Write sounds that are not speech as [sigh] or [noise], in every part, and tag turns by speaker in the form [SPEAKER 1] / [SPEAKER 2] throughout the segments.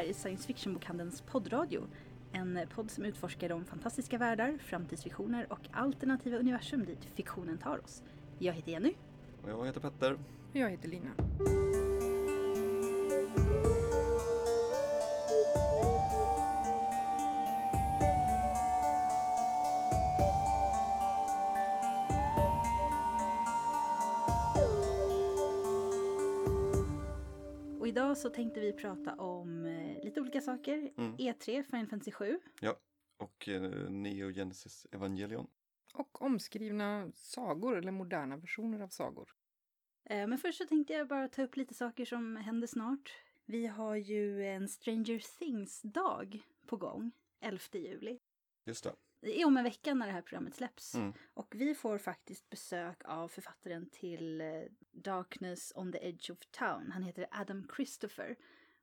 [SPEAKER 1] här är Science Fiction-bokhandelns poddradio. En podd som utforskar de fantastiska världar, framtidsvisioner och alternativa universum dit fiktionen tar oss. Jag heter Jenny.
[SPEAKER 2] Och jag heter Petter.
[SPEAKER 3] Och jag heter Lina.
[SPEAKER 1] Och idag så tänkte vi prata om lite olika saker.
[SPEAKER 2] Mm.
[SPEAKER 1] E3, Final Fantasy 7.
[SPEAKER 2] Och eh, Neo Genesis Evangelion.
[SPEAKER 3] Och omskrivna sagor eller moderna versioner av sagor.
[SPEAKER 1] Eh, Men först så tänkte jag bara ta upp lite saker som händer snart. Vi har ju en Stranger Things-dag på gång, 11 juli.
[SPEAKER 2] Just det.
[SPEAKER 1] Det är om en vecka när det här programmet släpps.
[SPEAKER 2] Mm.
[SPEAKER 1] Och vi får faktiskt besök av författaren till eh, Darkness on the Edge of Town. Han heter Adam Christopher.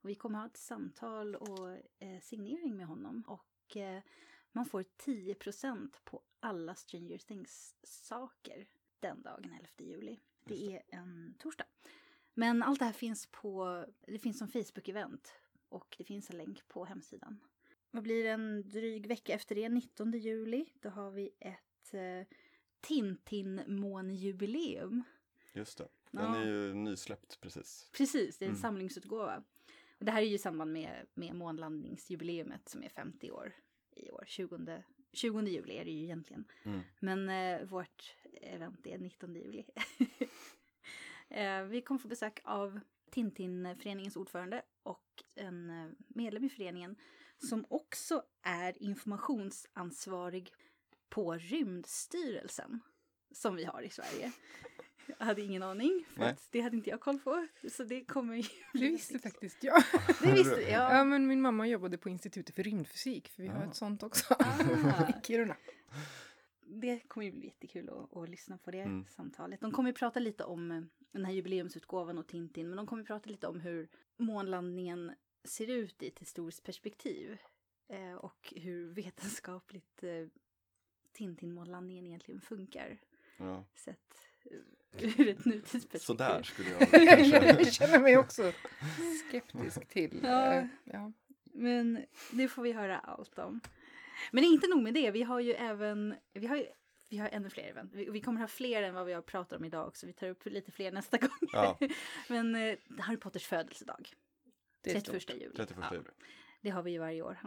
[SPEAKER 1] Och vi kommer ha ett samtal och eh, signering med honom. Och eh, man får 10% på alla Stranger Things-saker den dagen, 11 juli. Det
[SPEAKER 2] Just
[SPEAKER 1] är en torsdag. Men allt det här finns på, det finns som Facebook-event. Och det finns en länk på hemsidan. Vad blir det, en dryg vecka efter det, 19 juli, då har vi ett eh, Tintin-månjubileum.
[SPEAKER 2] Just det. Den
[SPEAKER 1] Ja.
[SPEAKER 2] är ju nysläppt precis.
[SPEAKER 1] Precis, det är en
[SPEAKER 2] Mm.
[SPEAKER 1] samlingsutgåva. Och det här är ju i samband med, med månlandningsjubileumet som är 50 år i år. 20, 20 juli är det ju egentligen.
[SPEAKER 2] Mm.
[SPEAKER 1] Men eh, vårt event är 19 juli. [laughs] eh, vi kommer få besök av Tintin-föreningens ordförande och en eh, medlem i föreningen som också är informationsansvarig på Rymdstyrelsen som vi har i Sverige. Jag hade ingen aning, för
[SPEAKER 2] Nej.
[SPEAKER 1] att det hade inte jag koll på. Så det kommer ju [laughs]
[SPEAKER 3] Det
[SPEAKER 1] bli
[SPEAKER 3] visste faktiskt jag.
[SPEAKER 1] Det visste jag.
[SPEAKER 3] Ja, men min mamma jobbade på Institutet för rymdfysik, för vi har
[SPEAKER 2] Ah.
[SPEAKER 3] ett sånt också.
[SPEAKER 1] Ah. [laughs]
[SPEAKER 3] I Kiruna.
[SPEAKER 1] Det kommer ju bli jättekul att, att lyssna på det
[SPEAKER 2] Mm.
[SPEAKER 1] samtalet. De kommer ju prata lite om eh, den här jubileumsutgåvan och Tintin, men de kommer ju prata lite om hur månlandningen ser ut i ett historiskt perspektiv. Eh, och hur vetenskapligt eh, Tintin-månlandningen egentligen funkar.
[SPEAKER 2] Ja.
[SPEAKER 1] Sett ur ett nutidsperspektiv.
[SPEAKER 2] Sådär skulle jag [laughs] kanske.
[SPEAKER 3] jag känner mig också skeptisk till.
[SPEAKER 1] Ja.
[SPEAKER 3] eh, ja.
[SPEAKER 1] Men det får vi höra allt om. Men inte nog med det, vi har ju även, vi har ju vi har ännu fler event. Vi, vi kommer ha fler än vad vi har pratat om idag också. Vi tar upp lite fler nästa gång.
[SPEAKER 2] Ja. [laughs]
[SPEAKER 1] Men eh, Harry Potters födelsedag.
[SPEAKER 3] Det är
[SPEAKER 1] 31
[SPEAKER 3] stort.
[SPEAKER 1] juli.
[SPEAKER 2] 31
[SPEAKER 1] Ja,
[SPEAKER 2] juli.
[SPEAKER 1] det har vi ju varje år.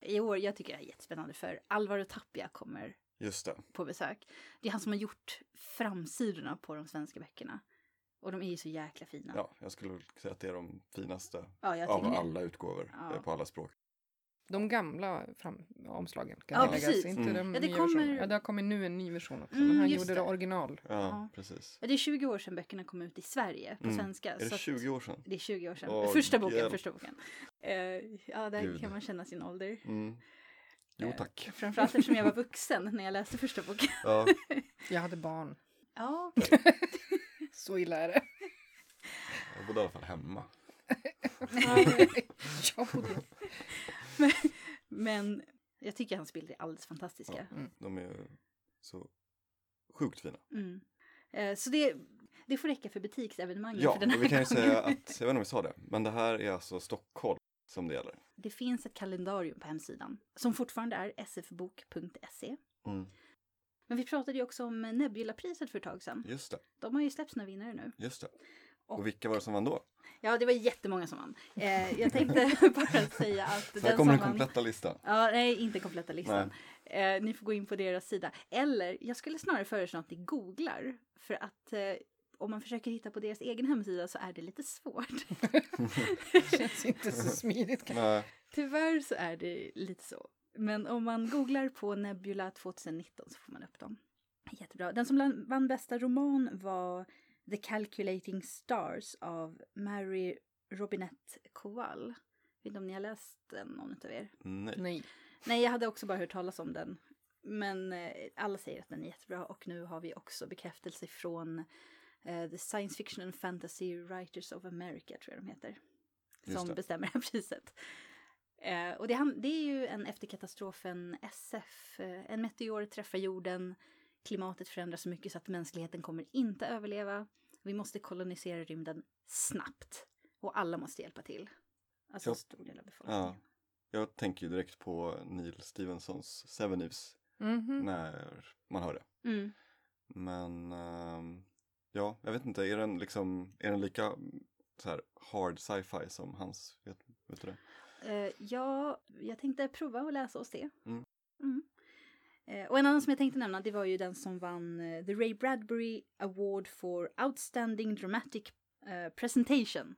[SPEAKER 1] I år, jag tycker det är jättespännande för Alvaro Tapia kommer
[SPEAKER 2] Just det.
[SPEAKER 1] på besök. Det är han som har gjort framsidorna på de svenska böckerna. Och de är ju så jäkla fina.
[SPEAKER 2] Ja, jag skulle säga att det är de finaste
[SPEAKER 1] Ja, jag
[SPEAKER 2] av
[SPEAKER 1] det.
[SPEAKER 2] alla utgåvor
[SPEAKER 1] Ja.
[SPEAKER 2] eh, på alla språk.
[SPEAKER 3] De gamla fram, omslagen kan
[SPEAKER 1] Ja,
[SPEAKER 3] tilläggas,
[SPEAKER 1] precis.
[SPEAKER 3] inte
[SPEAKER 2] Mm.
[SPEAKER 3] de
[SPEAKER 1] Ja, det kommer-.
[SPEAKER 3] Ja, det har kommit nu en ny version också,
[SPEAKER 1] Mm,
[SPEAKER 3] men han gjorde
[SPEAKER 1] det.
[SPEAKER 3] det original.
[SPEAKER 2] Ja,
[SPEAKER 1] Ja.
[SPEAKER 2] precis.
[SPEAKER 1] Ja, det är 20 år sedan böckerna kom ut i Sverige på
[SPEAKER 2] Mm.
[SPEAKER 1] svenska.
[SPEAKER 2] Är det
[SPEAKER 1] så att-
[SPEAKER 2] 20 år sedan?
[SPEAKER 1] Det är 20 år sedan.
[SPEAKER 2] Åh,
[SPEAKER 1] första boken,
[SPEAKER 2] hjälp.
[SPEAKER 1] första boken. Eh, ja, där
[SPEAKER 2] Gud.
[SPEAKER 1] kan man känna sin ålder.
[SPEAKER 2] Mm. Jo
[SPEAKER 1] Eh,
[SPEAKER 2] tack.
[SPEAKER 1] Framförallt eftersom jag var vuxen när jag läste första boken.
[SPEAKER 2] Ja, [laughs]
[SPEAKER 3] Jag hade barn.
[SPEAKER 1] Ja, [laughs]
[SPEAKER 3] Så illa är det.
[SPEAKER 2] jag bodde i alla fall hemma. [laughs]
[SPEAKER 3] jag bodde...
[SPEAKER 1] men jag tycker hans bilder är alldeles fantastiska.
[SPEAKER 3] Mm.
[SPEAKER 2] De är ju så sjukt fina.
[SPEAKER 1] Mm. Eh, så det, det får räcka för butiksevenemangen
[SPEAKER 2] Ja,
[SPEAKER 1] för den här
[SPEAKER 2] och vi kan ju
[SPEAKER 1] gången.
[SPEAKER 2] säga att, jag vet inte om vi sa det, men det här är alltså Stockholm som det gäller.
[SPEAKER 1] Det finns ett kalendarium på hemsidan som fortfarande är sfbok.se.
[SPEAKER 2] Mm.
[SPEAKER 1] Men vi pratade ju också om Nebula-priset för ett tag sedan.
[SPEAKER 2] Just det,
[SPEAKER 1] De har ju släppt sina vinnare nu.
[SPEAKER 2] just det.
[SPEAKER 1] Och-
[SPEAKER 2] Och vilka var det som vann då?
[SPEAKER 1] Ja, det var jättemånga som vann. Eh, jag tänkte [laughs] bara säga att
[SPEAKER 2] Här
[SPEAKER 1] den
[SPEAKER 2] kommer den kompletta listan.
[SPEAKER 1] Ja, nej, inte kompletta listan. Eh, ni får gå in på deras sida. Eller, jag skulle snarare föreslå att ni googlar. För att eh, om man försöker hitta på deras egen hemsida så är det lite svårt. [laughs]
[SPEAKER 3] känns inte så smidigt. kanske.
[SPEAKER 2] Nej,
[SPEAKER 1] Tyvärr så är det lite så. Men om man googlar på Nebula 2019 så får man upp dem. Jättebra. Den som vann bästa roman var The Calculating Stars av Mary Robinette Kowal. Vet inte om ni har läst den, någon av er?
[SPEAKER 2] nej.
[SPEAKER 3] Nej.
[SPEAKER 1] Nej, jag hade också bara hört talas om den. Men eh, alla säger att den är jättebra och nu har vi också bekräftelse från eh, The Science Fiction and Fantasy Writers of America, tror jag de heter. Som
[SPEAKER 2] det.
[SPEAKER 1] bestämmer [laughs] det här priset. Eh, och det, det är ju en efter katastrofen SF. Eh, en meteor träffar jorden. Klimatet förändras så mycket så att mänskligheten kommer inte överleva. Vi måste kolonisera rymden snabbt. Och alla måste hjälpa till. Alltså en stor del av befolkningen.
[SPEAKER 2] Ja. Jag tänker ju direkt på Neil Stevensons Seven Eves
[SPEAKER 3] Mhm.
[SPEAKER 2] när man hör det.
[SPEAKER 1] Mm.
[SPEAKER 2] Men ehm, ja, jag vet inte, är den liksom, är den lika så här hard sci-fi som hans, vet, vet du det?
[SPEAKER 1] Eh, ja, jag tänkte prova att läsa oss det.
[SPEAKER 2] Mm.
[SPEAKER 1] Mm. Eh, och en annan som jag tänkte nämna, det var ju den som vann eh, The Ray Bradbury Award for Outstanding Dramatic Presentation.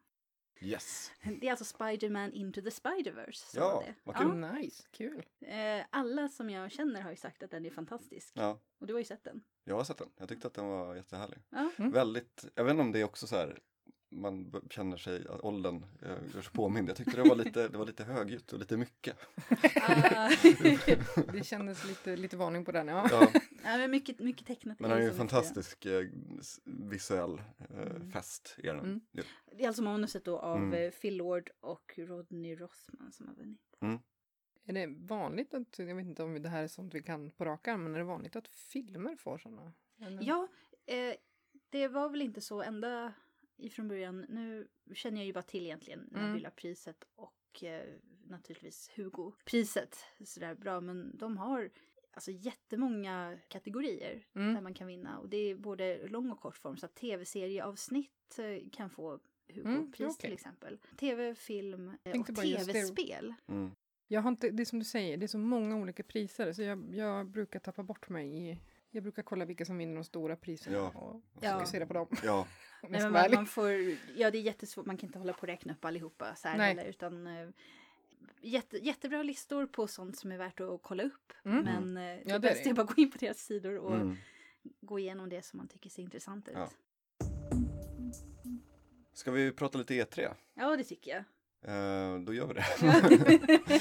[SPEAKER 2] Yes!
[SPEAKER 1] Det är alltså Spider-Man Into the Spider-Verse.
[SPEAKER 2] Ja,
[SPEAKER 1] var det.
[SPEAKER 2] vad kul.
[SPEAKER 3] Nice, kul.
[SPEAKER 1] Eh, alla som jag känner har ju sagt att den är fantastisk.
[SPEAKER 2] Ja,
[SPEAKER 1] Och du har ju sett den.
[SPEAKER 2] jag har sett den. Jag tyckte att den var jättehärlig.
[SPEAKER 1] Ja.
[SPEAKER 3] Mm.
[SPEAKER 2] Väldigt, jag vet inte om det är också så här, man känner sig, att åldern eh, gör sig påmind. Jag tyckte det var lite, det var lite högljutt och lite mycket.
[SPEAKER 1] Ah. [laughs]
[SPEAKER 3] Det kändes lite, lite varning på den, ja.
[SPEAKER 2] Ja, [laughs]
[SPEAKER 1] ja, men mycket, mycket tecknat.
[SPEAKER 2] men
[SPEAKER 1] är
[SPEAKER 2] den är ju en fantastisk eh, visuell eh,
[SPEAKER 1] Mm.
[SPEAKER 2] fest. Är den.
[SPEAKER 3] Mm.
[SPEAKER 2] Ja.
[SPEAKER 1] Det är alltså manuset då av
[SPEAKER 2] Mm.
[SPEAKER 1] eh, Phil Lord och Rodney Rothman som har vunnit.
[SPEAKER 3] Är det vanligt att, jag vet inte om det här är sånt vi kan på rak arm, men är det vanligt att filmer får sådana? Eller?
[SPEAKER 1] Ja, eh, det var väl inte så ända ifrån början. Nu känner jag ju bara till egentligen
[SPEAKER 3] Mm.
[SPEAKER 1] Nebula-priset och eh, naturligtvis Hugo-priset. Sådär bra, men de har alltså jättemånga kategorier
[SPEAKER 3] Mm.
[SPEAKER 1] där man kan vinna. Och det är både lång och kort form, så att tv-serieavsnitt eh, kan få Hugo-pris
[SPEAKER 3] Mm, okej.
[SPEAKER 1] till exempel. Tv, film eh, och tv-spel.
[SPEAKER 2] Mm.
[SPEAKER 3] Jag har inte, det är som du säger, det är så många olika priser så jag, jag brukar tappa bort mig i jag brukar kolla vilka som vinner de stora priserna
[SPEAKER 2] Ja.
[SPEAKER 3] och
[SPEAKER 1] Ja.
[SPEAKER 3] fokusera på dem. [laughs]
[SPEAKER 2] Ja,
[SPEAKER 1] Nej, men man, man får, ja det är jättesvårt, man kan inte hålla på och räkna upp allihopa så här
[SPEAKER 3] Nej.
[SPEAKER 1] heller, utan eh, jätte, jättebra listor på sånt som är värt att kolla upp.
[SPEAKER 3] Mm.
[SPEAKER 1] Men eh, det
[SPEAKER 3] det
[SPEAKER 1] bästa är bara att gå in på deras sidor och
[SPEAKER 2] mm.
[SPEAKER 1] gå igenom det som man tycker ser intressant ut.
[SPEAKER 2] Ja.
[SPEAKER 1] Ja,
[SPEAKER 2] Ska vi prata lite E3?
[SPEAKER 1] det tycker jag.
[SPEAKER 2] Eh, då gör vi det. [laughs]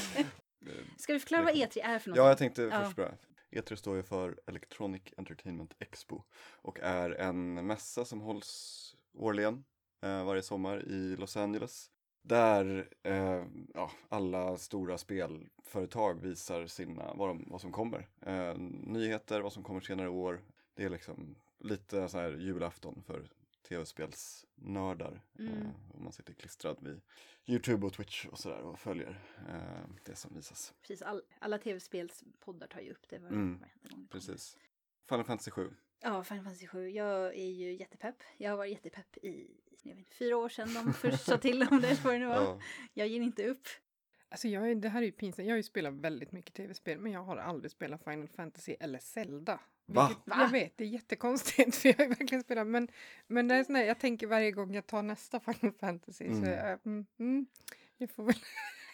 [SPEAKER 2] [laughs]
[SPEAKER 1] Ska vi förklara vad E3 är för något?
[SPEAKER 2] Ja, jag tänkte
[SPEAKER 1] Ja.
[SPEAKER 2] först börja. E3 står ju för Electronic Entertainment Expo och är en mässa som hålls årligen eh, varje sommar i Los Angeles. Där eh, ja, alla stora spelföretag visar sina, vad, de, vad som kommer. Eh, nyheter, vad som kommer senare i år. Det är liksom lite så här julafton för tv-spelsnördar.
[SPEAKER 1] Mm.
[SPEAKER 2] Eh, och man sitter klistrad vid Youtube och Twitch och sådär och följer eh, det som visas.
[SPEAKER 1] Precis, all, alla tv-spelspoddar tar ju upp det var,
[SPEAKER 2] Mm,
[SPEAKER 1] gång.
[SPEAKER 2] Precis. Final Fantasy 7.
[SPEAKER 1] Ja, Final Fantasy 7. Jag är ju jättepepp. Jag har varit jättepepp i jag vet, fyra år sedan de först sa till om det. Vad det nu var.
[SPEAKER 2] Ja.
[SPEAKER 1] Jag ger inte upp.
[SPEAKER 3] Alltså jag, är- det här är ju pinsamt. Jag har ju spelat väldigt mycket tv-spel men jag har aldrig spelat Final Fantasy eller Zelda.
[SPEAKER 2] Va?
[SPEAKER 3] Vilket-
[SPEAKER 1] Va?
[SPEAKER 3] Jag vet, det är jättekonstigt [laughs] för jag har ju verkligen spelat men, men det är sån här, jag tänker varje gång jag tar nästa Final Fantasy så
[SPEAKER 2] Mm.
[SPEAKER 3] jag, mm, mm, jag får väl,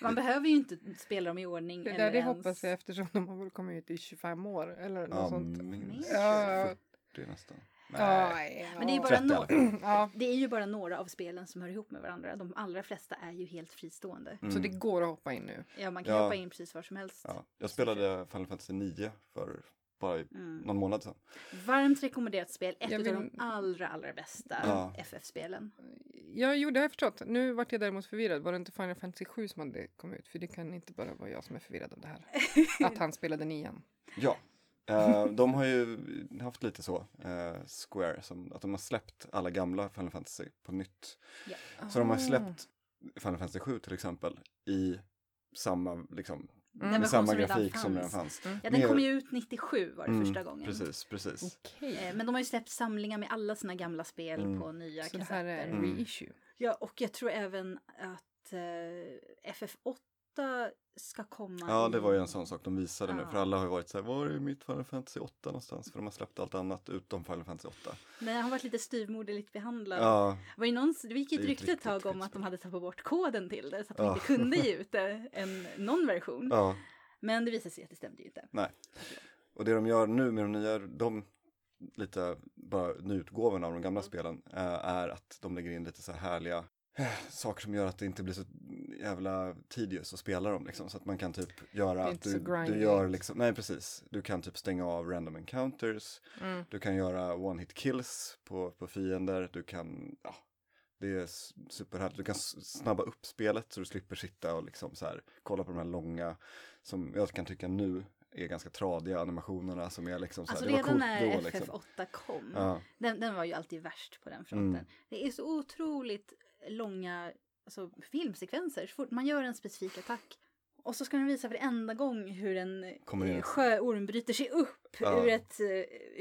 [SPEAKER 1] Man [laughs] behöver ju inte spela dem i ordning.
[SPEAKER 3] det,
[SPEAKER 1] eller
[SPEAKER 3] där, det
[SPEAKER 1] ens...
[SPEAKER 3] hoppas jag eftersom de har väl kommit ut i 25 år eller något
[SPEAKER 2] Ja,
[SPEAKER 3] sånt.
[SPEAKER 2] minst
[SPEAKER 3] Ja.
[SPEAKER 2] 40 nästan. Nej.
[SPEAKER 1] Men det är ju bara
[SPEAKER 2] 30 i alla
[SPEAKER 1] några. [clears throat]
[SPEAKER 2] fall.
[SPEAKER 3] ja,
[SPEAKER 1] Det är ju bara några av spelen som hör ihop med varandra. De allra flesta är ju helt fristående.
[SPEAKER 3] Så
[SPEAKER 2] Mm.
[SPEAKER 3] det går att hoppa in nu.
[SPEAKER 1] Ja, man kan
[SPEAKER 2] Ja.
[SPEAKER 1] hoppa in precis var som helst.
[SPEAKER 2] Ja. Jag spelade Final Fantasy 9 för bara
[SPEAKER 1] Mm.
[SPEAKER 2] någon månad sedan.
[SPEAKER 1] Varmt rekommenderat spel. Ett
[SPEAKER 3] Jag
[SPEAKER 1] av
[SPEAKER 3] vill-
[SPEAKER 1] de allra, allra bästa
[SPEAKER 2] Ja.
[SPEAKER 1] FF-spelen.
[SPEAKER 3] Ja, jo, det har jag förstått. Nu vart jag däremot förvirrad. Var det inte Final Fantasy 7 som hade kommit ut? För det kan inte bara vara jag som är förvirrad av det här. [laughs] Att han spelade nian.
[SPEAKER 2] Ja. Eh, de har ju haft lite så, eh, Square, som, att de har släppt alla gamla Final Fantasy på nytt. Så de har
[SPEAKER 3] Ah.
[SPEAKER 2] släppt Final Fantasy 7 till exempel i samma, liksom,
[SPEAKER 3] Mm.
[SPEAKER 2] med samma
[SPEAKER 1] som
[SPEAKER 2] grafik som redan
[SPEAKER 1] fanns.
[SPEAKER 2] fanns.
[SPEAKER 1] Ja, den
[SPEAKER 2] Mer-
[SPEAKER 1] kom ju ut 97 var det
[SPEAKER 2] Mm,
[SPEAKER 1] första gången.
[SPEAKER 2] Precis, precis.
[SPEAKER 3] Okej.
[SPEAKER 1] Eh, Men de har ju släppt samlingar med alla sina gamla spel
[SPEAKER 2] Mm.
[SPEAKER 1] på nya
[SPEAKER 3] Så det
[SPEAKER 1] kassetter.
[SPEAKER 3] här är en
[SPEAKER 2] Mm.
[SPEAKER 3] reissue.
[SPEAKER 1] Ja, och jag tror även att eh, FF8 ska komma
[SPEAKER 2] Ja, det var ju en sån sak de visade nu,
[SPEAKER 1] Ja.
[SPEAKER 2] för alla har ju varit så här, var är mitt Final Fantasy 8 någonstans? För de har släppt allt annat utom Final Fantasy 8.
[SPEAKER 1] Men jag har varit lite styvmoderligt behandlad.
[SPEAKER 2] Ja,
[SPEAKER 1] Var det, någon, det gick ju ett rykte ett tag om att de hade tappat bort koden till det så att de
[SPEAKER 2] Ja.
[SPEAKER 1] inte kunde ge [laughs] ut en, någon version.
[SPEAKER 2] ja.
[SPEAKER 1] Men det visade sig att det stämde ju inte.
[SPEAKER 2] Nej. Och det de gör nu med de nya, de lite bara nyutgåvorna av de gamla spelen eh, är att de lägger in lite så här härliga eh, saker som gör att det inte blir så jävla tedious att spela dem liksom. Så att man kan typ göra att du, du gör liksom, nej precis, du kan typ stänga av random encounters,
[SPEAKER 3] Mm.
[SPEAKER 2] du kan göra one hit kills på, på fiender, du kan, ja, det är superhärligt. Du kan snabba upp spelet så du slipper sitta och liksom så här kolla på de här långa, som jag kan tycka nu är ganska tradiga animationerna som är liksom så här,
[SPEAKER 1] Alltså
[SPEAKER 2] det var
[SPEAKER 1] redan
[SPEAKER 2] coolt
[SPEAKER 1] när
[SPEAKER 2] då liksom.
[SPEAKER 1] FF8 kom,
[SPEAKER 2] Ja,
[SPEAKER 1] den, den var ju alltid värst på den fronten.
[SPEAKER 2] Mm.
[SPEAKER 1] Det är så otroligt långa alltså, filmsekvenser. Så fort man gör en specifik attack och så ska den visa varenda gång hur en
[SPEAKER 2] Kommer
[SPEAKER 1] eh, sjöorm bryter sig upp
[SPEAKER 2] Ja.
[SPEAKER 1] ur, ett, eh,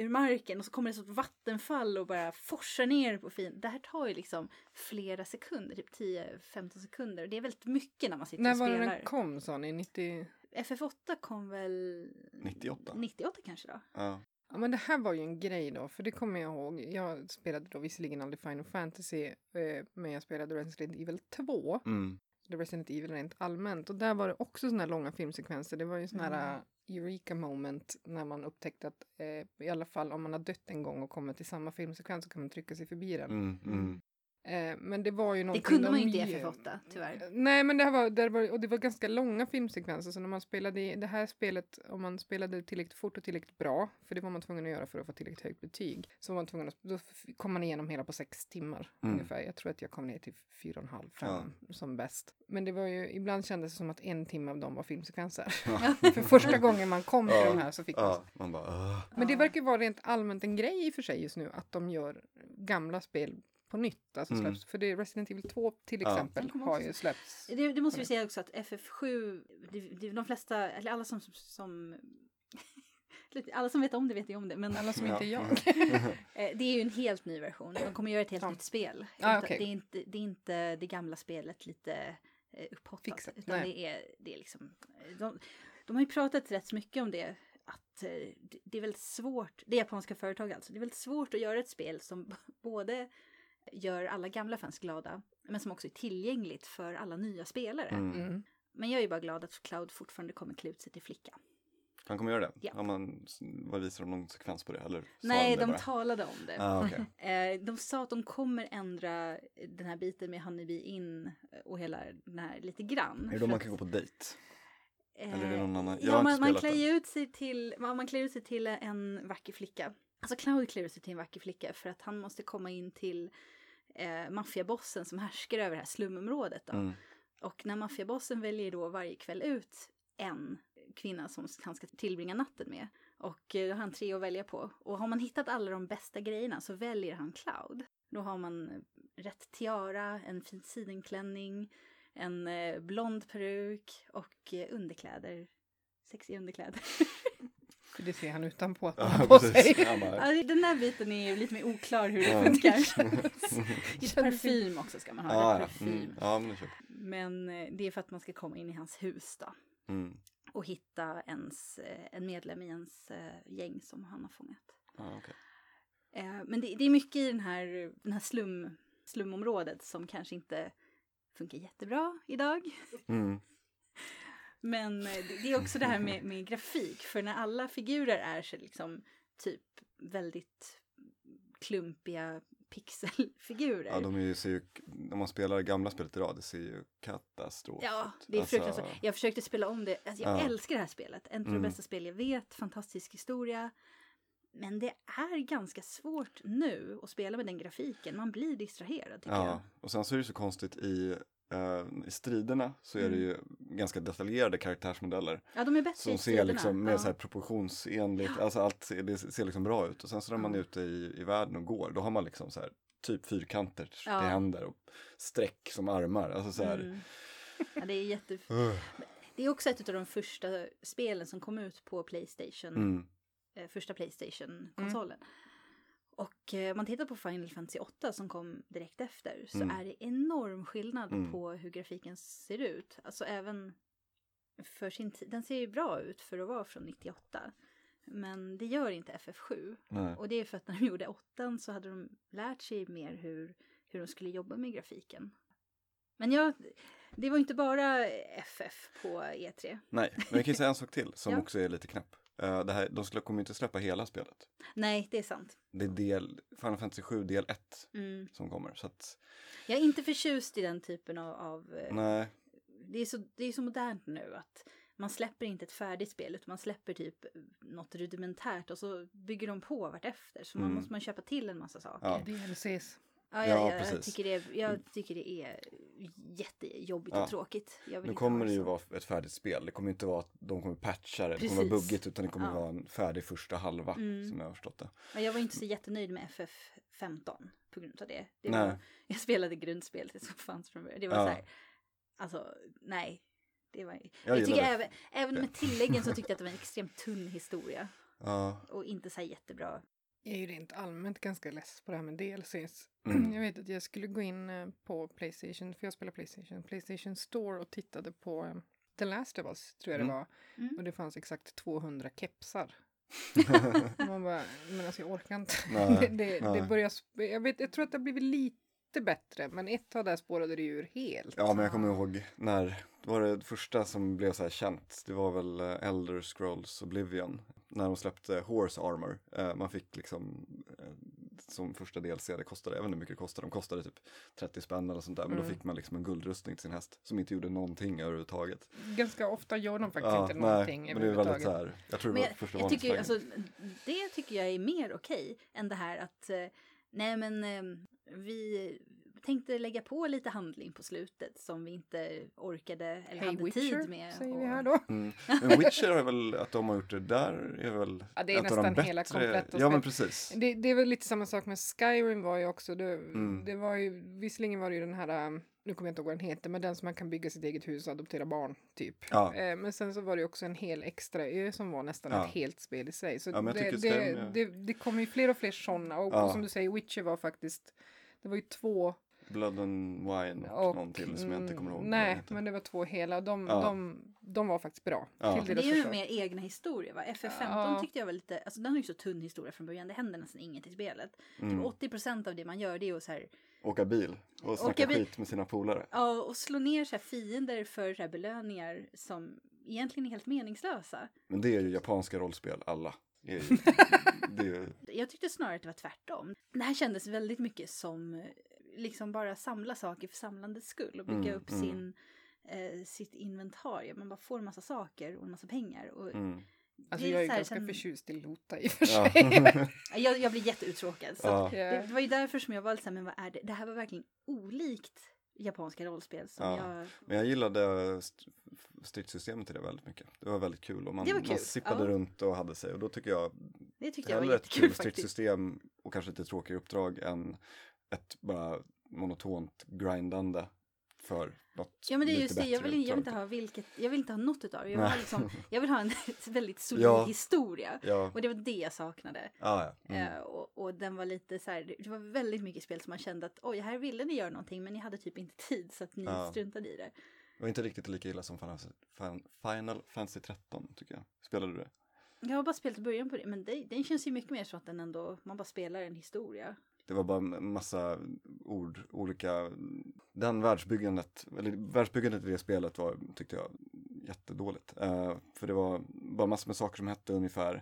[SPEAKER 1] ur marken och så kommer det ett vattenfall och bara forsar ner på fin. Det här tar ju liksom flera sekunder, typ 10-15 sekunder. Och det är väldigt mycket när man sitter
[SPEAKER 3] När
[SPEAKER 1] och
[SPEAKER 3] var det
[SPEAKER 1] spelar.
[SPEAKER 3] den kom sa ni? 90...
[SPEAKER 1] FF8 kom väl
[SPEAKER 2] 98.
[SPEAKER 1] 98 kanske då?
[SPEAKER 2] Ja.
[SPEAKER 3] Ja men det här var ju en grej då, för det kommer jag ihåg. Jag spelade då visserligen aldrig Final Fantasy, eh, men jag spelade Resident Evil 2.
[SPEAKER 2] Mm.
[SPEAKER 3] Eller Resident Evil rent allmänt. Och där var det också såna här långa filmsekvenser. Det var ju såna här
[SPEAKER 1] Mm.
[SPEAKER 3] uh, Eureka moment när man upptäckte att eh, i alla fall om man har dött en gång och kommer till samma filmsekvens så kan man trycka sig förbi den.
[SPEAKER 2] Mm, mm.
[SPEAKER 3] Eh, men det var ju
[SPEAKER 1] Det
[SPEAKER 3] någonting
[SPEAKER 1] kunde man ju inte i
[SPEAKER 3] ge-
[SPEAKER 1] FF8 tyvärr.
[SPEAKER 3] Nej, men det här var, det var, och det var ganska långa filmsekvenser. Så när man spelade i det här spelet, om man spelade tillräckligt fort och tillräckligt bra, för det var man tvungen att göra för att få tillräckligt högt betyg, så var man tvungen att, då kom man igenom hela på sex timmar
[SPEAKER 2] Mm.
[SPEAKER 3] ungefär. Jag tror att jag kom ner till fyra och en halv, fem som bäst. Men det var ju, ibland kändes det som att en timme av dem var filmsekvenser. [laughs] för första gången man kom till
[SPEAKER 2] Ja.
[SPEAKER 3] de här så fick man
[SPEAKER 2] Ja, man bara
[SPEAKER 3] men det verkar vara rent allmänt en grej i och för sig just nu att de gör gamla spel på nytt. Alltså
[SPEAKER 2] Mm.
[SPEAKER 3] släpps. För det är Resident Evil 2 till
[SPEAKER 2] Ja.
[SPEAKER 3] exempel har ju släppts.
[SPEAKER 1] Det, det måste vi säga också att FF7, det, det, de flesta, eller alla som, som [laughs] alla som vet om det vet ju om det, men
[SPEAKER 3] Alla som
[SPEAKER 2] Ja.
[SPEAKER 3] inte är jag. [laughs]
[SPEAKER 1] eh, det är ju en helt ny version. De kommer göra ett helt
[SPEAKER 3] Ja.
[SPEAKER 1] nytt spel.
[SPEAKER 3] Ah, okej.
[SPEAKER 1] det, är inte, det är inte det gamla spelet lite eh, upphottat.
[SPEAKER 3] Fixat,
[SPEAKER 1] Utan
[SPEAKER 3] nej.
[SPEAKER 1] det är, det är liksom, de, de har ju pratat rätt mycket om det. Att eh, det, det är väldigt svårt, det är japanska företag alltså, det är väldigt svårt att göra ett spel som [laughs] både gör alla gamla fans glada, men som också är tillgängligt för alla nya spelare.
[SPEAKER 2] Mm.
[SPEAKER 3] Mm.
[SPEAKER 1] Men jag är ju bara glad att Cloud fortfarande kommer klä ut sig till flicka.
[SPEAKER 2] Han kommer göra det?
[SPEAKER 1] Ja.
[SPEAKER 2] Ja. man, vad visar de någon sekvens på det? Eller
[SPEAKER 1] Nej,
[SPEAKER 2] det
[SPEAKER 1] de
[SPEAKER 2] bara?
[SPEAKER 1] talade om det.
[SPEAKER 2] Ah, okej. [laughs]
[SPEAKER 1] Eh, de sa att de kommer ändra den här biten med Honeybee in och hela den här lite grann.
[SPEAKER 2] Är det då man
[SPEAKER 1] att,
[SPEAKER 2] kan gå på dejt?
[SPEAKER 1] eh,
[SPEAKER 2] eller är det någon annan? Jag
[SPEAKER 1] Ja,
[SPEAKER 2] har
[SPEAKER 1] man, man klär ut sig till, man, man klär ut sig till en vacker flicka. Alltså Cloud klär ut sig till en vacker flicka för att han måste komma in till eh, maffiabossen som härskar över det här slumområdet. Då.
[SPEAKER 2] Mm.
[SPEAKER 1] Och när maffiabossen väljer då varje kväll ut en kvinna som han ska tillbringa natten med. Och eh, då har han tre att välja på. Och har man hittat alla de bästa grejerna så väljer han Cloud. Då har man eh, rätt tiara, en fin sidenklänning, en eh, blond peruk och eh, underkläder. Sexiga underkläder. [laughs]
[SPEAKER 3] För det ser han utanpå att
[SPEAKER 2] Ja,
[SPEAKER 3] han har på
[SPEAKER 2] precis.
[SPEAKER 3] sig.
[SPEAKER 2] Bara,
[SPEAKER 1] Ja, den där biten är ju lite mer oklar hur det
[SPEAKER 2] Ja.
[SPEAKER 1] funkar. [laughs] I
[SPEAKER 3] Känns
[SPEAKER 1] parfym också ska man ha.
[SPEAKER 2] ja.
[SPEAKER 1] parfym.
[SPEAKER 2] Mm. ja, men det köper
[SPEAKER 1] Men eh, det är för att man ska komma in i hans hus då.
[SPEAKER 2] mm.
[SPEAKER 1] och hitta ens, eh, en medlem i ens eh, gäng som han har fångat.
[SPEAKER 2] ah.
[SPEAKER 1] Eh, men det, det är mycket i den här, den här slum, slumområdet som kanske inte funkar jättebra idag.
[SPEAKER 2] mm.
[SPEAKER 1] Men eh, det, är också det här med, med grafik, för när alla figurer är så liksom typ väldigt klumpiga pixelfigurer.
[SPEAKER 2] Ja, de är ju, ser ju, om man spelar det gamla spelet idag, det ser ju katastrof
[SPEAKER 1] Ja, det är
[SPEAKER 2] Alltså,
[SPEAKER 1] fruktansvärt. Jag försökte spela om det. Alltså, jag
[SPEAKER 2] Ja.
[SPEAKER 1] älskar det här spelet. En av de
[SPEAKER 2] Mm.
[SPEAKER 1] bästa spel jag vet. Fantastisk historia. Men det är ganska svårt nu att spela med den grafiken. Man blir distraherad
[SPEAKER 2] Ja, och sen så är det så konstigt i, eh, i striderna så är det ju ganska detaljerade karaktärsmodeller.
[SPEAKER 1] Ja, de är bättre
[SPEAKER 2] Som ser liksom mer
[SPEAKER 1] ja.
[SPEAKER 2] så här proportionsenligt, alltså allt ser, det ser liksom bra ut. Och sen så när man är ute i, i världen och går, då har man liksom så här typ fyrkanter
[SPEAKER 1] Ja.
[SPEAKER 2] till händer och streck som armar. Alltså så här,
[SPEAKER 1] Mm. Ja, det är jätte... [laughs]
[SPEAKER 2] uh,
[SPEAKER 1] Det är också ett av de första spelen som kom ut på Playstation.
[SPEAKER 2] mm,
[SPEAKER 1] eh, första Playstation-konsolen. Och eh, man tittar på Final Fantasy 8 som kom direkt efter så
[SPEAKER 2] Mm.
[SPEAKER 1] är det enorm skillnad
[SPEAKER 2] Mm.
[SPEAKER 1] på hur grafiken ser ut. Alltså även för sin tid. Den ser ju bra ut för att vara från 98. Men det gör inte FF7.
[SPEAKER 2] nej.
[SPEAKER 1] Och det är för att när de gjorde 8 så hade de lärt sig mer hur, hur de skulle jobba med grafiken. Men jag, det var inte bara FF på E E3.
[SPEAKER 2] nej, men jag kan ju säga en sak till som [laughs]
[SPEAKER 1] Ja.
[SPEAKER 2] också är lite knäpp. Eh, det här, de skulle, kommer ju inte släppa hela spelet.
[SPEAKER 1] Nej, det är sant.
[SPEAKER 2] Det är del, Final Fantasy 7 del 1
[SPEAKER 1] Mm.
[SPEAKER 2] som kommer. Så att,
[SPEAKER 1] Jag är inte förtjust i den typen av... av eh,
[SPEAKER 2] nej,
[SPEAKER 1] det, är så, det är så modernt nu att man släpper inte ett färdigt spel utan man släpper typ något rudimentärt och så bygger de på vartefter. Så man
[SPEAKER 2] Mm.
[SPEAKER 1] måste man köpa till en massa saker.
[SPEAKER 2] Ja.
[SPEAKER 3] DLCs.
[SPEAKER 1] Ja,
[SPEAKER 2] Ja,
[SPEAKER 1] jag, jag,
[SPEAKER 2] precis.
[SPEAKER 1] tycker det, jag tycker det är jättejobbigt
[SPEAKER 2] Ja.
[SPEAKER 1] och tråkigt. Jag
[SPEAKER 2] Nu kommer det ju vara ett färdigt spel. Det kommer inte vara att de kommer patcha det, det kommer vara
[SPEAKER 1] Precis.
[SPEAKER 2] buggigt utan det kommer
[SPEAKER 1] Ja.
[SPEAKER 2] vara en färdig första halva
[SPEAKER 1] Mm.
[SPEAKER 2] som jag har förstått det.
[SPEAKER 1] Men jag var inte så jättenöjd med FF15 på grund av det. det var, jag spelade grundspelet som fanns från början. Det var
[SPEAKER 2] Ja.
[SPEAKER 1] så här, alltså nej. Det var, jag,
[SPEAKER 2] Jag
[SPEAKER 1] tycker även, även med tilläggen så tyckte jag att det var en [laughs] extremt tunn historia.
[SPEAKER 2] Ja,
[SPEAKER 1] Och inte så här jättebra.
[SPEAKER 3] Jag är ju rent allmänt ganska less på det här med DLCs. [clears throat]
[SPEAKER 2] Mm.
[SPEAKER 3] Jag vet att jag skulle gå in eh, på Playstation, för jag spelar Playstation, Playstation Store och tittade på eh, The Last of Us, tror jag
[SPEAKER 2] Mm.
[SPEAKER 3] det var.
[SPEAKER 1] Mm.
[SPEAKER 3] Och det fanns exakt 200 kepsar. [laughs] Man bara, men alltså jag orkar inte. [laughs]
[SPEAKER 2] Nej,
[SPEAKER 3] det, det, det börjar, jag, vet, jag tror att det har blivit lite bättre, men ett tag där spårade det ju ur helt.
[SPEAKER 2] ja men jag kommer ihåg när, det var det första som blev så här känt. Det var väl eh, Elder Scrolls Oblivion. När de släppte Horse Armor. Eh, Man fick liksom eh, som första DLC, det kostade, jag vet inte hur mycket det kostade, de kostade typ 30 spänn eller sånt där. Men då
[SPEAKER 3] Mm.
[SPEAKER 2] fick man liksom en guldrustning till sin häst som inte gjorde någonting överhuvudtaget.
[SPEAKER 3] Ganska ofta gör de faktiskt inte
[SPEAKER 2] nej,
[SPEAKER 3] någonting
[SPEAKER 2] men det är väldigt så här, jag tror det var första
[SPEAKER 1] jag tycker, alltså, det tycker jag är mer okej än det här att eh, nej men eh, vi tänkte lägga på lite handling på slutet som vi inte orkade eller
[SPEAKER 3] Hey
[SPEAKER 1] hade
[SPEAKER 3] Witcher,
[SPEAKER 1] tid med.
[SPEAKER 3] säger
[SPEAKER 1] och-
[SPEAKER 3] vi här [laughs] då.
[SPEAKER 2] Mm. Men Witcher är väl, att de har gjort det där är väl
[SPEAKER 3] Ja, det är
[SPEAKER 2] ett av de
[SPEAKER 3] nästan hela kompletta
[SPEAKER 2] Ja men precis.
[SPEAKER 3] Det, det är väl lite samma sak med Skyrim var ju också. Det,
[SPEAKER 2] Mm.
[SPEAKER 3] det var ju, visserligen var det ju den här, um, nu kommer jag inte ihåg vad den heter, men den som man kan bygga sitt eget hus och adoptera barn, typ.
[SPEAKER 2] Ja.
[SPEAKER 3] Eh, men sen så var det ju också en hel extra ö som var nästan
[SPEAKER 2] Ja.
[SPEAKER 3] ett helt spel i sig. Så
[SPEAKER 2] Ja,
[SPEAKER 3] det, det,
[SPEAKER 2] är-
[SPEAKER 3] det, det kommer ju fler och fler sådana. Och,
[SPEAKER 2] Ja.
[SPEAKER 3] och som du säger, Witcher var faktiskt, det var ju två
[SPEAKER 2] Blood and Wine och,
[SPEAKER 3] och...
[SPEAKER 2] någon till som jag inte kommer ihåg. den
[SPEAKER 3] Nej, men det var två hela. De,
[SPEAKER 2] Ja.
[SPEAKER 3] de, de var faktiskt bra.
[SPEAKER 2] Ja.
[SPEAKER 1] Det är ju mer egna historier va? FF15
[SPEAKER 3] Ja.
[SPEAKER 1] tyckte jag var lite, alltså den har ju så tunn historia från början, det händer nästan inget i spelet.
[SPEAKER 2] Mm.
[SPEAKER 1] Typ 80% av det man gör det är ju så här,
[SPEAKER 2] Åka bil och snacka
[SPEAKER 1] Åka bil.
[SPEAKER 2] skit med sina polare.
[SPEAKER 1] ja och slå ner så här fiender för så här belöningar som egentligen är helt meningslösa.
[SPEAKER 2] Men det är ju japanska rollspel, alla. Det är ju, [laughs] det är ju,
[SPEAKER 1] Jag tyckte snarare att det var tvärtom. Det här kändes väldigt mycket som liksom bara samla saker för samlandets skull och bygga
[SPEAKER 2] Mm,
[SPEAKER 1] upp
[SPEAKER 2] mm.
[SPEAKER 1] sin, eh, sitt inventarium. Man bara får en massa saker och en massa pengar. Och
[SPEAKER 2] mm.
[SPEAKER 3] Alltså
[SPEAKER 1] det
[SPEAKER 3] jag är
[SPEAKER 1] så här
[SPEAKER 3] ganska
[SPEAKER 1] sen-
[SPEAKER 3] förtjust i Lota i och för
[SPEAKER 2] Ja.
[SPEAKER 3] sig. [laughs]
[SPEAKER 1] jag, jag blir jätteuttråkad. Så
[SPEAKER 2] Ja.
[SPEAKER 1] det, det var ju därför som jag var lite så här, men vad är det? Det här var verkligen olikt japanska rollspel som
[SPEAKER 2] Ja.
[SPEAKER 1] jag...
[SPEAKER 2] Men jag gillade st- stridssystemet i det väldigt mycket. Det var väldigt kul och man,
[SPEAKER 1] kul,
[SPEAKER 2] man sippade
[SPEAKER 1] ja.
[SPEAKER 2] runt och hade sig och då tycker jag
[SPEAKER 1] Det tyckte jag var
[SPEAKER 2] ett kul
[SPEAKER 1] faktiskt.
[SPEAKER 2] stridssystem och kanske lite tråkiga uppdrag än ett bara monotont grindande för något
[SPEAKER 1] Ja men det är just det, jag vill, jag vill inte ha vilket, jag vill inte ha något utav det. Jag vill liksom, [laughs] jag vill ha en [laughs] väldigt solid
[SPEAKER 2] Ja.
[SPEAKER 1] historia.
[SPEAKER 2] typ. Ja,
[SPEAKER 1] Och det var det jag saknade.
[SPEAKER 2] ja, ja. Mm.
[SPEAKER 1] Eh, och, och den var lite så här, det- var väldigt mycket spel som man kände att oj, här ville ni göra någonting men ni hade typ inte tid så att ni
[SPEAKER 2] Ja.
[SPEAKER 1] struntade i det.
[SPEAKER 2] Det var inte riktigt lika illa som Final, Final Fantasy 13 tycker jag. Spelade du det?
[SPEAKER 1] Jag har bara spelat början på det men det, den känns ju mycket mer så att den ändå, man bara spelar en historia.
[SPEAKER 2] Det var bara en massa ord, olika, den världsbyggandet, eller världsbyggandet i det spelet var, tyckte jag, jättedåligt. Eh, för det var bara massor med saker som hette ungefär,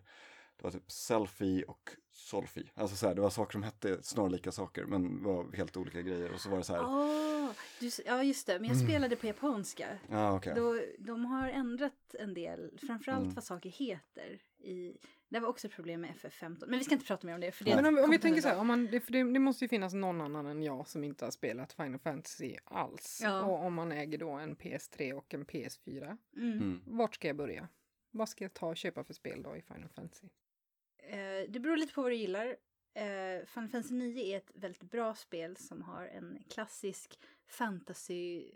[SPEAKER 2] det var typ selfie och solfi. Alltså så här, det var saker som hette snarlika saker men var helt olika grejer och så var det så här,
[SPEAKER 1] Åh, du, ja just det, men jag
[SPEAKER 2] Mm.
[SPEAKER 1] spelade på japanska.
[SPEAKER 2] ja okej.
[SPEAKER 1] Då, de har ändrat en del, framförallt
[SPEAKER 2] Mm.
[SPEAKER 1] vad saker heter. I, det var också ett problem med FF15, men vi ska inte prata mer om det. För det
[SPEAKER 3] Men om, om vi tänker så här, om man, det, för det, det måste ju finnas någon annan än jag som inte har spelat Final Fantasy alls.
[SPEAKER 1] Ja.
[SPEAKER 3] Och om man äger då en PS3 och en PS4,
[SPEAKER 1] Mm.
[SPEAKER 2] Mm.
[SPEAKER 3] vart ska jag börja? Vad ska jag ta och köpa för spel då i Final Fantasy?
[SPEAKER 1] Eh, det beror lite på vad du gillar. Eh, Final Fantasy 9 är ett väldigt bra spel som har en klassisk fantasy